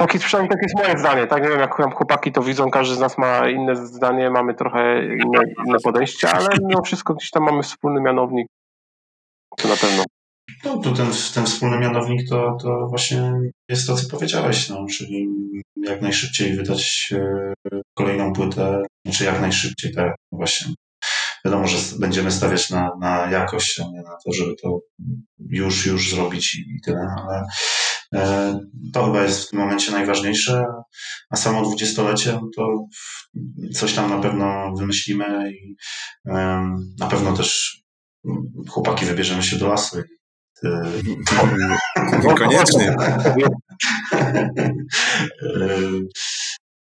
Taki, przynajmniej takie jest moje zdanie, tak? Nie wiem, jak chłopaki to widzą, każdy z nas ma inne zdanie, mamy trochę inne, inne podejście, ale mimo wszystko gdzieś tam mamy wspólny mianownik. To na pewno. No to ten, ten wspólny mianownik to, to właśnie jest to, co powiedziałeś, no, czyli jak najszybciej wydać e, kolejną płytę, znaczy jak najszybciej, tak, właśnie. Wiadomo, że będziemy stawiać na, na jakość, a nie na to, żeby to już, już zrobić i, tyle, ale to chyba jest w tym momencie najważniejsze, a samo dwudziestolecie, no to coś tam na pewno wymyślimy i e, na pewno też chłopaki wybierzemy się do lasu Koniecznie.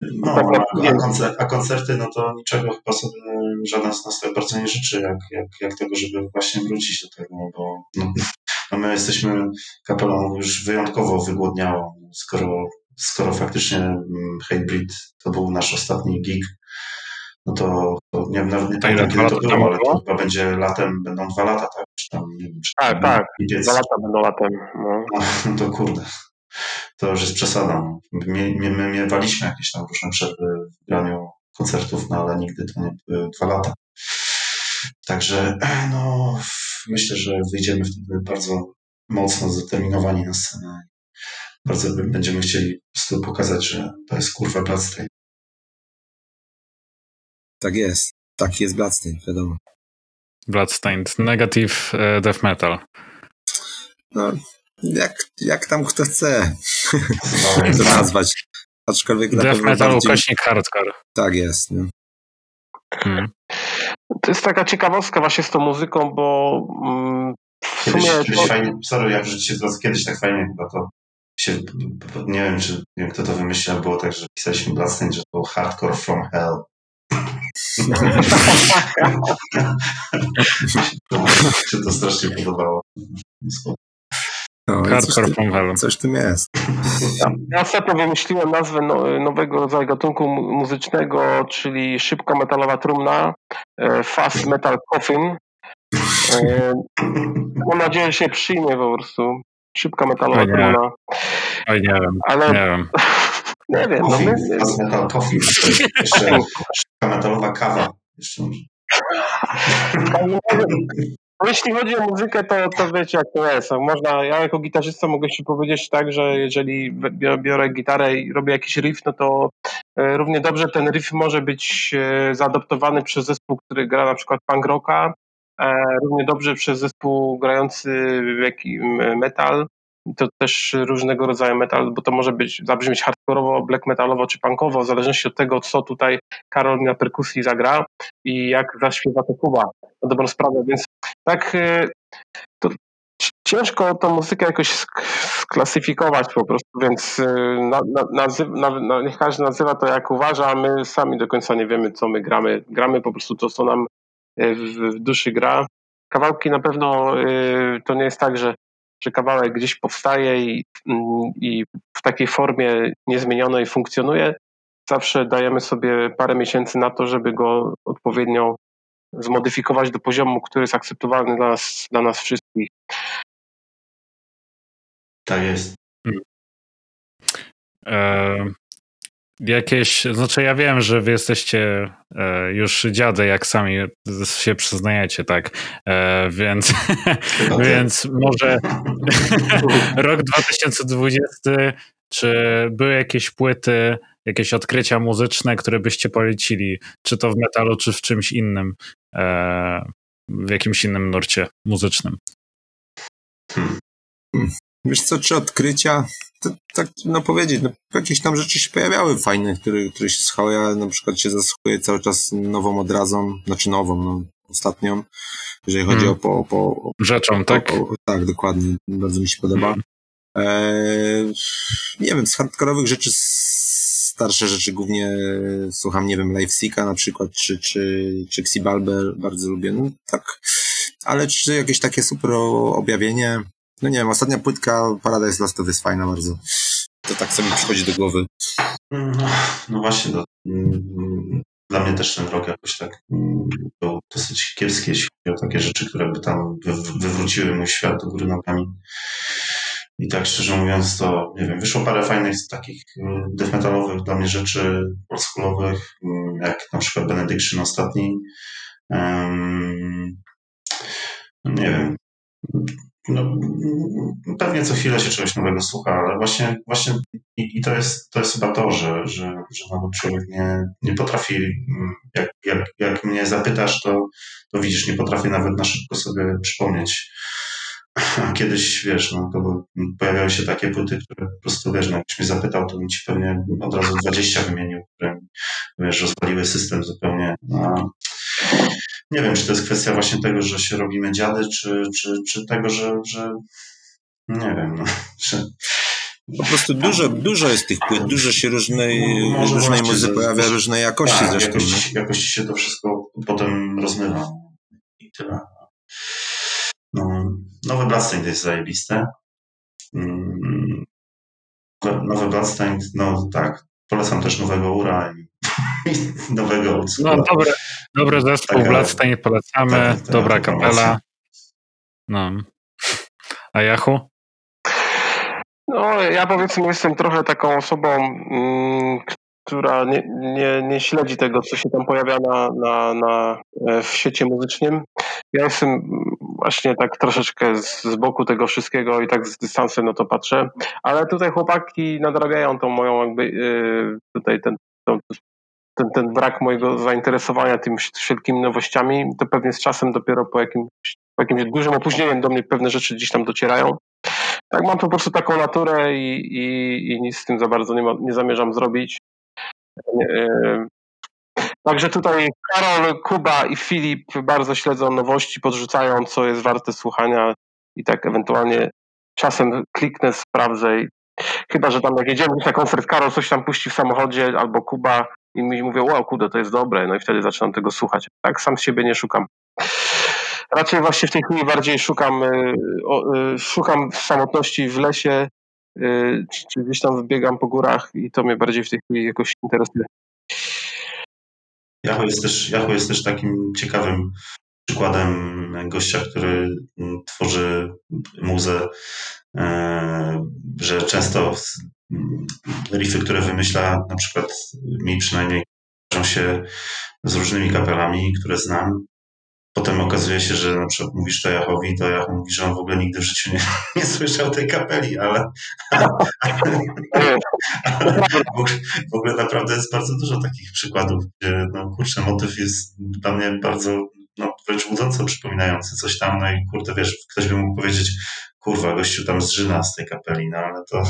No, a, koncer a, koncerty, no to niczego chyba sobie żaden z nas tak bardzo nie życzy, jak, jak, jak tego, żeby właśnie wrócić do tego, bo no, no my jesteśmy kapelą już wyjątkowo wygłodniałą, skoro, skoro faktycznie mm, Hatebreed to był nasz ostatni gig, no to, to nie wiem, nawet nie pamiętam kiedy to było, ale to chyba będzie latem, będą dwa lata, tak? Czy tam, nie wiem, czy tak, tak, dwa lata będą latem. No. no to kurde, to już jest przesada. My, my, my miewaliśmy jakieś tam różne przerwy w graniu koncertów, no ale nigdy to nie były dwa lata. Także no, myślę, że wyjdziemy wtedy bardzo mocno zdeterminowani na scenę bardzo będziemy chcieli po prostu pokazać, że to jest kurwa Bloodstained. Tak jest. Tak jest Bloodstained, wiadomo. Bloodstained, negative e, death metal. No, jak, jak tam kto chce to nazwać. Aczkolwiek Death metal bardziej... ukośnik hardcore. Tak jest. Nie? Hmm. To jest taka ciekawostka właśnie z tą muzyką, bo mm, w kiedyś, sumie... Kiedyś to... fajnie, sorry, jak życie kiedyś tak fajnie chyba to się, nie wiem, czy nie wiem, kto to wymyślił, było tak, że pisaliśmy Bloodstained, że to hardcore from hell. się to strasznie podobało. No, Hardcore from Hell. Coś tym jest. Ja ostatnio wymyśliłem nazwę no, nowego rodzaju gatunku muzycznego, czyli szybko metalowa trumna, e, fast metal coffin. E, mam nadzieję, że się przyjmie po prostu. Szybka metalowa Oj, trumna. Oj, nie wiem. Ale... Nie wiem. Nie wiem. Coffee, no my... Fast metal coffee. Jeszcze szybka metalowa kawa. Jeszcze może. Jeśli chodzi o muzykę, to, to wiecie jak to jest. Można, ja jako gitarzysta mogę ci powiedzieć tak, że jeżeli biorę gitarę i robię jakiś riff, no to e, równie dobrze ten riff może być e, zaadoptowany przez zespół, który gra na przykład punk rocka, e, równie dobrze przez zespół grający metal, to też różnego rodzaju metal, bo to może być zabrzmieć hardkorowo, black metalowo czy punkowo, w zależności od tego, co tutaj Karol na perkusji zagra i jak zaśpiewa to Kuba, na dobrą sprawę, więc tak y, to ciężko tą muzykę jakoś sklasyfikować po prostu, więc y, na, na, na, na, niech każdy nazywa to jak uważa, a my sami do końca nie wiemy, co my gramy. Gramy po prostu to, co nam y, w, w duszy gra. Kawałki na pewno to nie jest tak, że że kawałek gdzieś powstaje i, i w takiej formie niezmienionej funkcjonuje, zawsze dajemy sobie parę miesięcy na to, żeby go odpowiednio zmodyfikować do poziomu, który jest akceptowalny dla nas, dla nas wszystkich. Tak jest. Hmm. E, jakieś, znaczy ja wiem, że wy jesteście e, już dziady, jak sami się przyznajecie, tak, e, więc, więc może rok 2020, czy były jakieś płyty, jakieś odkrycia muzyczne, które byście polecili, czy to w metalu, czy w czymś innym, e, w jakimś innym nurcie muzycznym? Hmm. Wiesz co, czy odkrycia? To, tak no powiedzieć, no, jakieś tam rzeczy się pojawiały fajne, które, które się słuchały. Ja na przykład się zasłuchuję cały czas nową odrazą, znaczy nową, no, ostatnią, jeżeli chodzi hmm. o, po, po, Rzeczą, tak? O, tak, dokładnie. Bardzo mi się podoba. Hmm. Eee, nie wiem, z hardkorowych rzeczy starsze rzeczy głównie słucham, nie wiem, Live Seeka na przykład, czy, czy, czy Xibalbę bardzo lubię, no tak, ale czy jakieś takie super objawienie, no nie wiem, ostatnia płytka Paradise Lost to jest fajna bardzo. To tak sobie przychodzi do głowy. No, no właśnie, do, mm, dla mnie też ten rok jakoś tak mm, był dosyć kiepski, jeśli chodzi o takie rzeczy, które by tam wy, wywróciły mój świat do góry nogami. I tak szczerze mówiąc, to nie wiem, wyszło parę fajnych takich mm, death metalowych dla mnie rzeczy oldschoolowych, jak na przykład Benediction ostatni. Um, nie wiem, no, pewnie co chwilę się czegoś nowego słucha, ale właśnie, właśnie i, i, to, jest, to jest chyba to, że, że, że no, człowiek nie, nie potrafi, mm, jak, jak, jak mnie zapytasz, to, to widzisz, nie potrafię nawet na szybko sobie przypomnieć. Kiedyś, wiesz, no, to pojawiały się takie płyty, które po prostu, wiesz, no, jakbyś mnie zapytał, to bym ci pewnie od razu 20 wymienił, które, wiesz, rozwaliły system zupełnie. No, nie wiem, czy to jest kwestia właśnie tego, że się robimy dziady, czy, czy, czy tego, że, że nie wiem, no, że po prostu dużo, dużo jest tych płyt, dużo się różnej, Może różnej muzyki pojawia, różnej jakości tak, zresztą. Jakoś, jakoś się to wszystko potem rozmywa i tyle. No, nowy Bloodstained jest zajebiste. Mm, nowy Bloodstained, no tak, polecam też nowego Ura i nowego No dobre, dobry zespół, Taka, Bloodstained polecamy, tak, tak, dobra kapela. No. A Jachu? No, ja powiedzmy jestem trochę taką osobą, mm, która nie, nie, nie śledzi tego, co się tam pojawia na, na, na, e, w świecie muzycznym. Ja jestem właśnie tak troszeczkę z, z, boku tego wszystkiego i tak z dystansem no to patrzę. Ale tutaj chłopaki nadrabiają tą moją jakby yy, tutaj ten, tą, ten, ten brak mojego zainteresowania tymi wszelkimi nowościami. To pewnie z czasem dopiero po jakimś, po jakimś dużym opóźnieniem do mnie pewne rzeczy gdzieś tam docierają. Tak, mam po prostu taką naturę i, i, i nic z tym za bardzo nie, ma, nie zamierzam zrobić. Yy, Także tutaj Karol, Kuba i Filip bardzo śledzą nowości, podrzucają, co jest warte słuchania i tak ewentualnie czasem kliknę, sprawdzę. I chyba, że tam jak jedziemy na koncert, Karol coś tam puści w samochodzie albo Kuba i mi mówią, wow, kuda, to jest dobre, no i wtedy zaczynam tego słuchać. Tak sam siebie nie szukam. Raczej właśnie w tej chwili bardziej szukam, y, y, szukam samotności w lesie, y, czy gdzieś tam biegam po górach i to mnie bardziej w tej chwili jakoś interesuje. Yahoo jest też, Yahoo jest też takim ciekawym przykładem gościa, który mm, tworzy muzę, e, że często riffy, które wymyśla, na przykład mi przynajmniej, kojarzą się z różnymi kapelami, które znam, Potem okazuje się, że na przykład mówisz to Jachowi, to Jachów mówi, że on w ogóle nigdy w życiu nie, nie słyszał tej kapeli, ale, ale, w ogóle naprawdę jest bardzo dużo takich przykładów, gdzie no kurczę, motyw jest dla mnie bardzo no, wręcz budząco przypominający coś tam, no i kurde, wiesz, ktoś by mógł powiedzieć, kurwa, gościu tam zżyna z tej kapeli, no ale to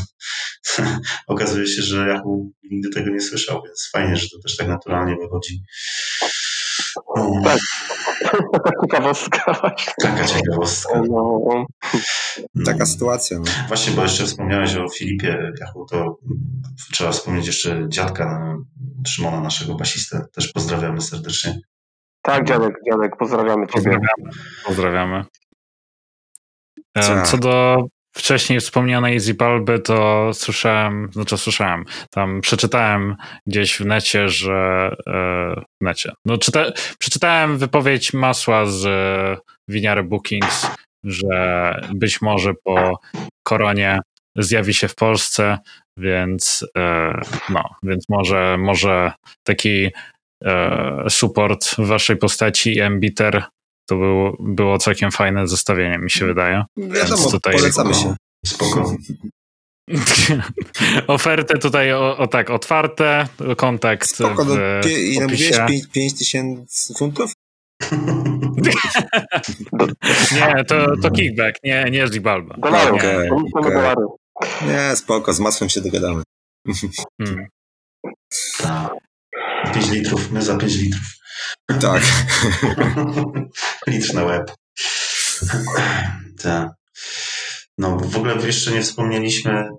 okazuje się, że Jachu nigdy tego nie słyszał, więc fajnie, że to też tak naturalnie wychodzi. Tak. Taka ciekawostka. Taka ciekawostka. No. Taka sytuacja. No. Właśnie, bo jeszcze wspomniałeś o Filipie Jachu, to trzeba wspomnieć jeszcze dziadka Szymona, naszego basistę. Też pozdrawiamy serdecznie. Tak, dziadek, dziadek, pozdrawiamy Ciebie. Pozdrawiamy. pozdrawiamy. E, co do wcześniej wspomnianej Zipalby, to słyszałem, znaczy słyszałem, tam przeczytałem gdzieś w necie, że e, w necie, no czyta, przeczytałem wypowiedź masła z e, Winiary Bookings, że być może po koronie zjawi się w Polsce, więc e, no, więc może, może taki support w waszej postaci Embiter to był, było całkiem fajne zestawienie, mi się wydaje. Wiadomo, tutaj polecamy się. Spoko. Oferty tutaj, o, o, tak, otwarte, kontakt Spoko, no, w pie, ile mówisz? 5 tysięcy funtów? nie, to, to kickback, nie, nie Zibalba. Dolarów, okay, okay. Nie, spoko, z masłem się dogadamy. hmm. 5 litrów, my za 5 litrów. Tak. Litr na łeb. Tak. No, w ogóle jeszcze nie wspomnieliśmy,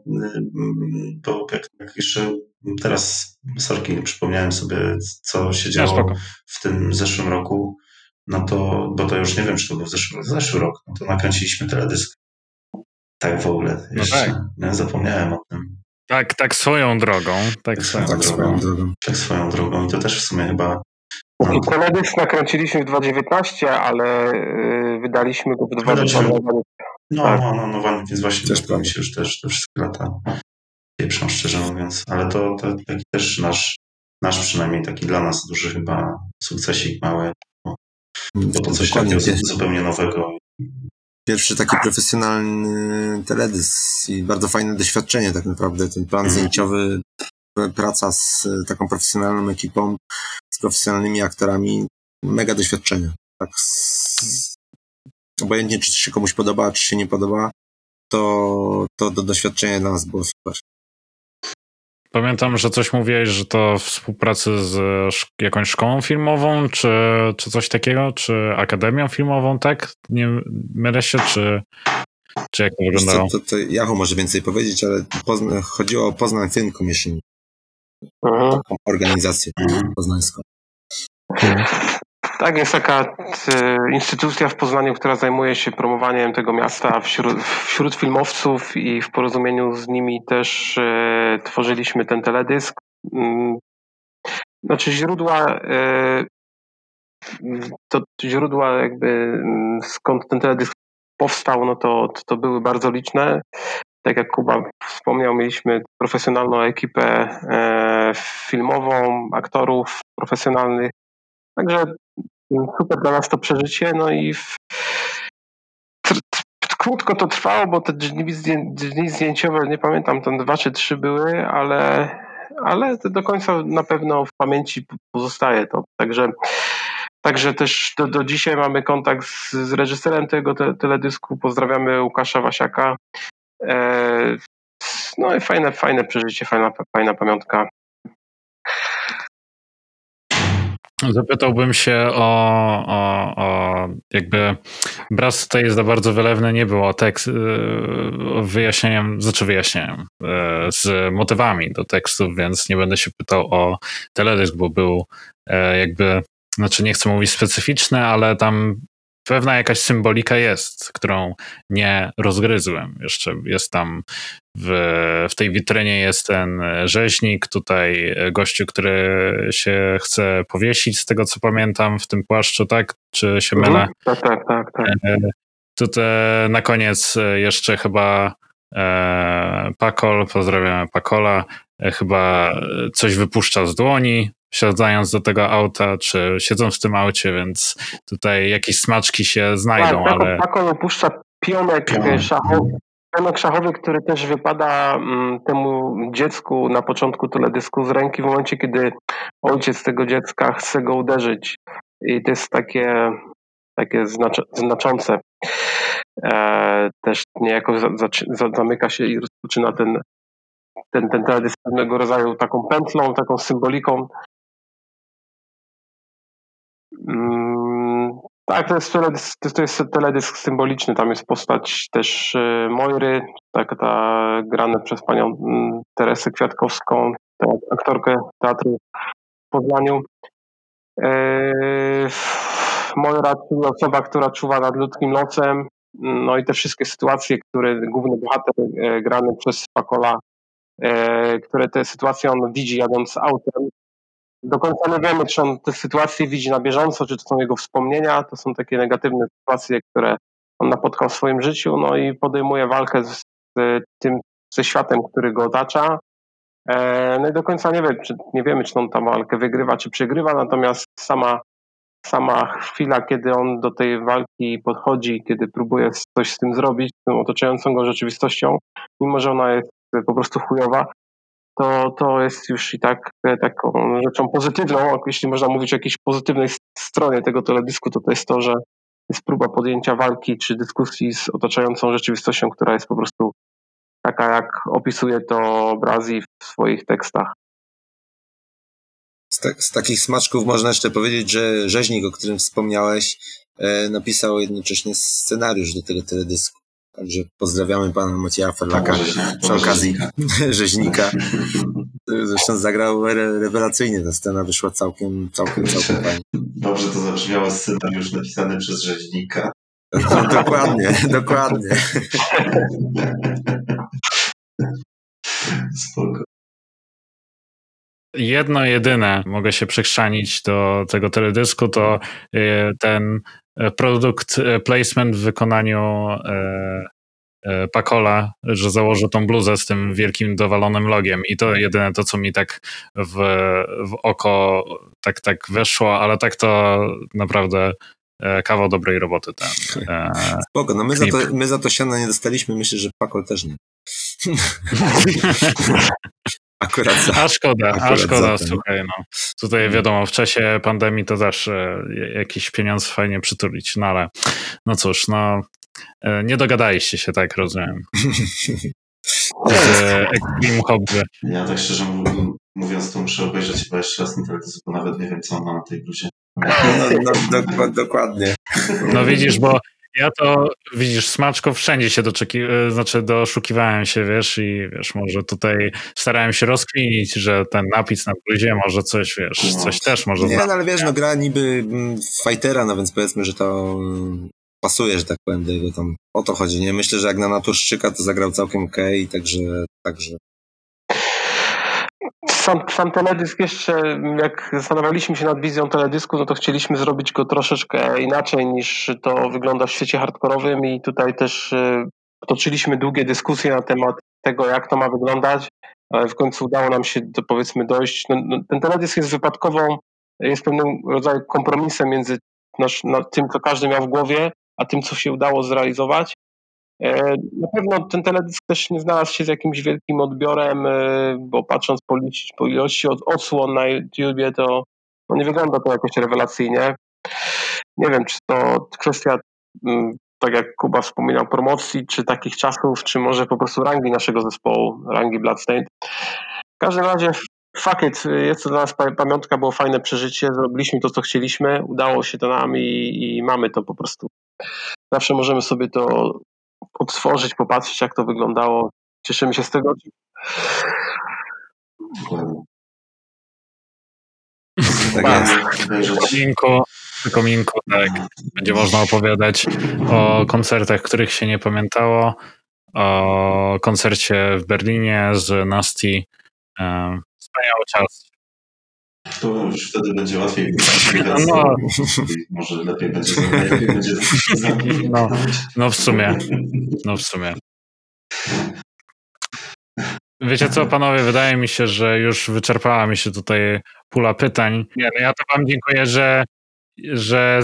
bo jak, jak jeszcze teraz, sorki, przypomniałem sobie, co się działo w tym zeszłym roku, no to, bo to już nie wiem, czy to był zeszły, zeszły rok, no to nakręciliśmy teledysk. Tak w ogóle, no jeszcze, no tak. Zapomniałem o tym. Tak, tak swoją drogą. Tak, swoją, tak drogą. swoją drogą. Tak swoją drogą i to też w sumie chyba no. Teledysk nakręciliśmy w 2019, ale y, wydaliśmy go w 2020. No, tak. no, no, no, więc właśnie też to mi się już też te wszystkie lata pieprzą, szczerze mówiąc. Ale to, to taki też nasz, nasz przynajmniej taki dla nas duży chyba sukcesik mały, bo, bo to coś takiego zupełnie nowego. Pierwszy taki profesjonalny teledysk i bardzo fajne doświadczenie tak naprawdę. Ten plan zdjęciowy, praca z taką profesjonalną ekipą, z profesjonalnymi aktorami, mega doświadczenie. Tak, z, obojętnie czy się komuś podoba, czy się nie podoba, to, to, to doświadczenie dla nas było super. Pamiętam, że coś mówiłeś, że to współpracy z jakąś szkołą filmową, czy, czy coś takiego, czy akademią filmową, tak? Nie mylę się, czy, czy jak to wyglądało? To, to, to Jacho może więcej powiedzieć, ale Pozna, chodziło o Poznań Film Commission. Mhm. Taką organizację poznańską. Mhm. Tak, jest taka e, instytucja w Poznaniu, która zajmuje się promowaniem tego miasta wśród, wśród filmowców i w porozumieniu z nimi też e, tworzyliśmy ten teledysk. Mm, znaczy źródła, e, to źródła jakby mm, skąd ten teledysk powstał, no to, to były bardzo liczne. Tak jak Kuba wspomniał, mieliśmy profesjonalną ekipę e, filmową, aktorów profesjonalnych. Także super dla nas to przeżycie, no i w, krótko to trwało, bo te dni, zdjęciowe, nie pamiętam, tam dwa czy trzy były, ale, ale do końca na pewno w pamięci pozostaje to. Także, także też do, do dzisiaj mamy kontakt z, z reżyserem tego te, teledysku. Pozdrawiamy Łukasza Wasiaka. E, no i fajne, fajne przeżycie, fajna, fajna pamiątka. Zapytałbym się o, o, o jakby Braz tutaj jest za bardzo wylewny, nie było tekst, y, wyjaśnieniem, znaczy wyjaśnieniem y, z motywami do tekstów, więc nie będę się pytał o teledysk, bo był e, jakby, znaczy nie chcę mówić specyficzny, ale tam pewna jakaś symbolika jest, którą nie rozgryzłem. Jeszcze jest tam w, w tej witrynie jest ten rzeźnik, tutaj gościu, który się chce powiesić, z tego co pamiętam, w tym płaszczu, tak? Czy się mhm. mylę? Tak, tak, tak. tak. E, tutaj na koniec jeszcze chyba e, Pakol, pozdrawiamy Pakola, e, chyba coś wypuszcza z dłoni, siadając do tego auta, czy siedząc w tym aucie, więc tutaj jakieś smaczki się znajdą, tak, ale... Pakol opuszcza pionek, pionek. szachowy, pionek szachowy, który też wypada mm, temu dziecku na początku teledysku z ręki w momencie, kiedy ojciec tego dziecka chce go uderzyć. I to jest takie, takie znaczy, znaczące. E, też niejako za, za, za, zamyka się i rozpoczyna ten, ten, ten teledysk pewnego rodzaju taką pętlą, taką symboliką, tak, to jest, teledysk, to jest teledysk symboliczny. Tam jest postać też y, Mojry, tak, ta grana przez panią mm, Teresę Kwiatkowską, aktorkę teatru w Poznaniu. Yy, Mojra, czyli osoba, która czuwa nad ludzkim losem. No i te wszystkie sytuacje, które główny bohater e, grany przez Pakola, e, które te sytuacje on widzi jadąc autem, do końca nie wiemy, czy on te sytuacje widzi na bieżąco, czy to są jego wspomnienia, to są takie negatywne sytuacje, które on napotkał w swoim życiu, no i podejmuje walkę z, tym, ze światem, który go otacza. E, no i do końca nie, wie, czy, nie wiemy, czy on tę walkę wygrywa, czy przegrywa, natomiast sama, sama chwila, kiedy on do tej walki podchodzi, kiedy próbuje coś z tym zrobić, z tą otaczającą go rzeczywistością, mimo że ona jest po prostu chujowa, to, to jest już i tak e, taką rzeczą pozytywną. Jeśli można mówić o jakiejś pozytywnej stronie tego teledysku, to to jest to, że jest próba podjęcia walki czy dyskusji z otaczającą rzeczywistością, która jest po prostu taka, jak opisuje to Brazi w swoich tekstach. Z, z, takich smaczków można jeszcze powiedzieć, że rzeźnik, o którym wspomniałeś, e, napisał jednocześnie scenariusz do tego teledysku. Także pozdrawiamy pana Macieja Ferlaka przy okazji rzeźnika. Zresztą zagrał re rewelacyjnie, ta scena wyszła całkiem, całkiem, całkiem fajnie. Dobrze to zabrzmiało scenariusz napisany przez rzeźnika. No, dokładnie, dokładnie. Spoko. Jedno jedyne mogę się przechrzanić do tego teledysku, to y, ten produkt e, placement w wykonaniu e, Pakola, że założył tą bluzę z tym wielkim dowalonym logiem. I to jedyne to, co mi tak w, w oko tak, tak weszło, ale tak to naprawdę kawał dobrej roboty ten. Spoko, no my za, to, my za to siana nie dostaliśmy, myślę, że Pakol też nie. Akurat za, A szkoda, akurat a szkoda, słuchaj, no. Tutaj mm. wiadomo, w czasie pandemii to też jakiś pieniądz fajnie przytulić, no ale no cóż, no e, nie dogadaliście się, tak rozumiem. Z Extreme Hobby. Ja tak szczerze mówiąc, to muszę obejrzeć chyba jeszcze raz teledysk, bo nawet nie wiem, co on ma na tej bluzie. No, no, do, dokładnie. No widzisz, bo ja to, widzisz, smaczko wszędzie się doczeki, e, znaczy doszukiwałem się, wiesz, i wiesz, może tutaj starałem się rozkminić, że ten napis na bluzie może coś, wiesz, no. coś też może Nie, no, ale wiesz, no gra niby mm, fightera, no więc powiedzmy, że to mm, pasuje, że tak powiem, do jego tam, o to chodzi, nie? Myślę, że jak na naturszczyka to zagrał całkiem okej, okay, także, także sam, sam teledysk jeszcze, jak zastanawialiśmy się nad wizją teledysku, no to chcieliśmy zrobić go troszeczkę inaczej niż to wygląda w świecie hardkorowym i tutaj też e, toczyliśmy długie dyskusje na temat tego, jak to ma wyglądać, w końcu udało nam się do, powiedzmy dojść. No, no, ten teledysk jest wypadkową, jest pewnym rodzaju kompromisem między nasz, tym, co każdy miał w głowie, a tym, co się udało zrealizować. Na pewno ten teledysk też nie znalazł się z jakimś wielkim odbiorem, bo patrząc po, po ilości odsłon na YouTubie, to no nie wygląda to jakoś rewelacyjnie. Nie wiem, czy to kwestia, mm, tak jak Kuba wspominał, promocji, czy takich czasów, czy może po prostu rangi naszego zespołu, rangi Bloodstained. W każdym razie, fuck it, jest to dla nas pamiątka, było fajne przeżycie, zrobiliśmy to, co chcieliśmy, udało się to nam i, i mamy to po prostu. Zawsze możemy sobie to odtworzyć, popatrzeć, jak to wyglądało. Cieszymy się z tego. Tak jest. Kominku, kominku, tak. Będzie można opowiadać o koncertach, których się nie pamiętało, o koncercie w Berlinie z Nasty. Wspaniały czas. To już wtedy będzie łatwiej. No. Może lepiej będzie, lepiej będzie no, no w sumie. No w sumie. Wiecie co, panowie, wydaje mi się, że już wyczerpała mi się tutaj pula pytań. Nie, no ja to wam dziękuję, że, że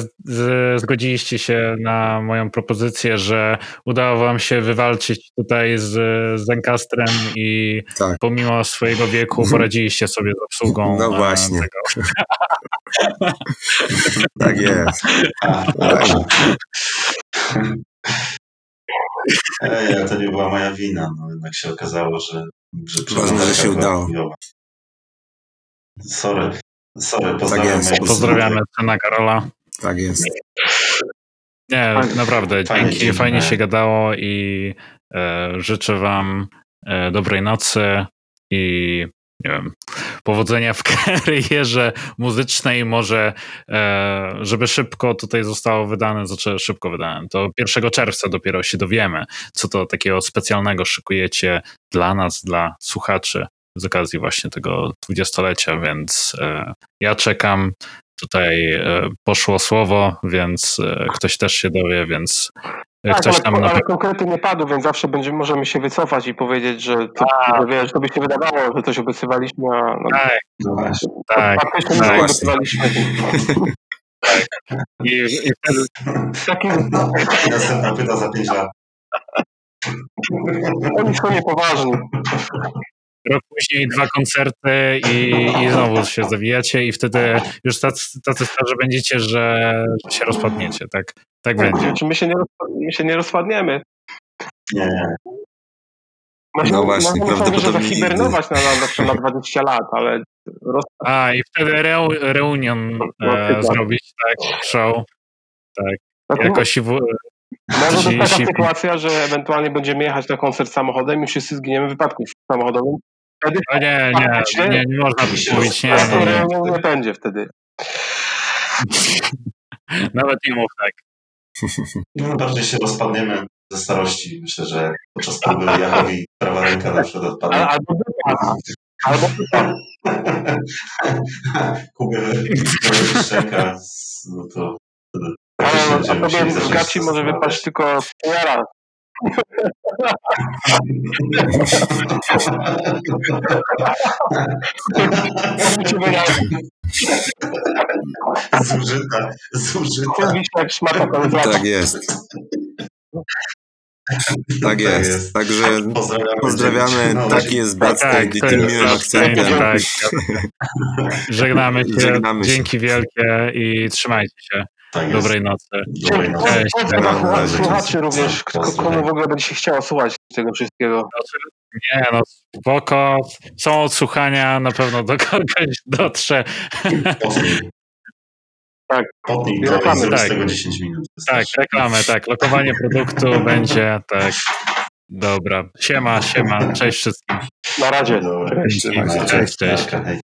zgodziliście się na moją propozycję, że udało wam się wywalczyć tutaj z Zencastrem i tak. pomimo swojego wieku poradziliście sobie z obsługą. No właśnie. Tego. tak jest. Ej, to nie była moja wina. No, jednak się okazało, że że Ważne, że się udało. Sorry. Sorry, pozdrawiamy. Tak pozdrawiamy pana Karola. Tak jest. Nie, naprawdę, fajnie dzięki, fajnie się gadało i e, życzę wam e, dobrej nocy i nie wiem, powodzenia w karierze muzycznej, może e, żeby szybko tutaj zostało wydane, znaczy szybko wydane, to 1 czerwca dopiero się dowiemy, co to takiego specjalnego szykujecie dla nas, dla słuchaczy z okazji właśnie tego dwudziestolecia, więc e, ja czekam. Tutaj e, poszło słowo, więc ktoś też się dowie, więc tak, Ktoś ale, tam ale konkrety nie padły, więc zawsze będziemy, możemy się wycofać i powiedzieć, że to, że, wiesz, to by się wydawało, że coś obiecywaliśmy, a no, tak, no właśnie, tak, faktycznie tak, nie obiecywaliśmy. tak. I, i wtedy... Takim... Następna pyta za pięć lat. Oni są niepoważni. Rok później dwa koncerty i, i znowu się zawijacie i wtedy już tacy, tacy starzy będziecie, że, się rozpadniecie, tak? Tak będzie. Czy my się nie, my się nie rozpadniemy? Nie. Można, no właśnie, można prawdopodobnie że zahibernować na, na, na 20 lat, ale... Roz... A, i wtedy reu, reunion e, zrobić, tak, show. Tak, znaczy, jakoś w, może być taka sytuacja, że ewentualnie będziemy jechać na koncert samochodem i wszyscy zginiemy w wypadku samochodowym. Wtedy o nie, nie, nie, nie można mówić, nie, nie, nie. Nie, nie będzie wtedy. Nawet nie mów tak. No, bardziej się rozpadniemy ze starości. Myślę, że podczas próby Jachowi prawa ręka na przykład odpadnie. Albo Albo Kubie szczęka, no to ale a tobie z gaci może wypaść tylko raz. Zużyta, zużyta. Tak jest. Tak jest. Także pozdrawiamy. pozdrawiamy. No, taki jest Bladstate tak, i tym miłym akcentem. Tak. Żegnamy się. Żegnamy Dzięki się. wielkie i trzymajcie się. Tak Dobrej nocy. Dobrej nocy. Cześć. Słuchaczy również, komu w ogóle będzie się chciało słuchać tego wszystkiego. Nie, no spoko. Są odsłuchania, na pewno do kogoś dotrze. Tak. Potnij reklamy, tak. z tego 10 minut. Tak, reklamę, tak. Lokowanie produktu będzie, tak. Dobra. Siema, siema. Cześć wszystkim. Na razie. Cześć, cześć. cześć. cześć.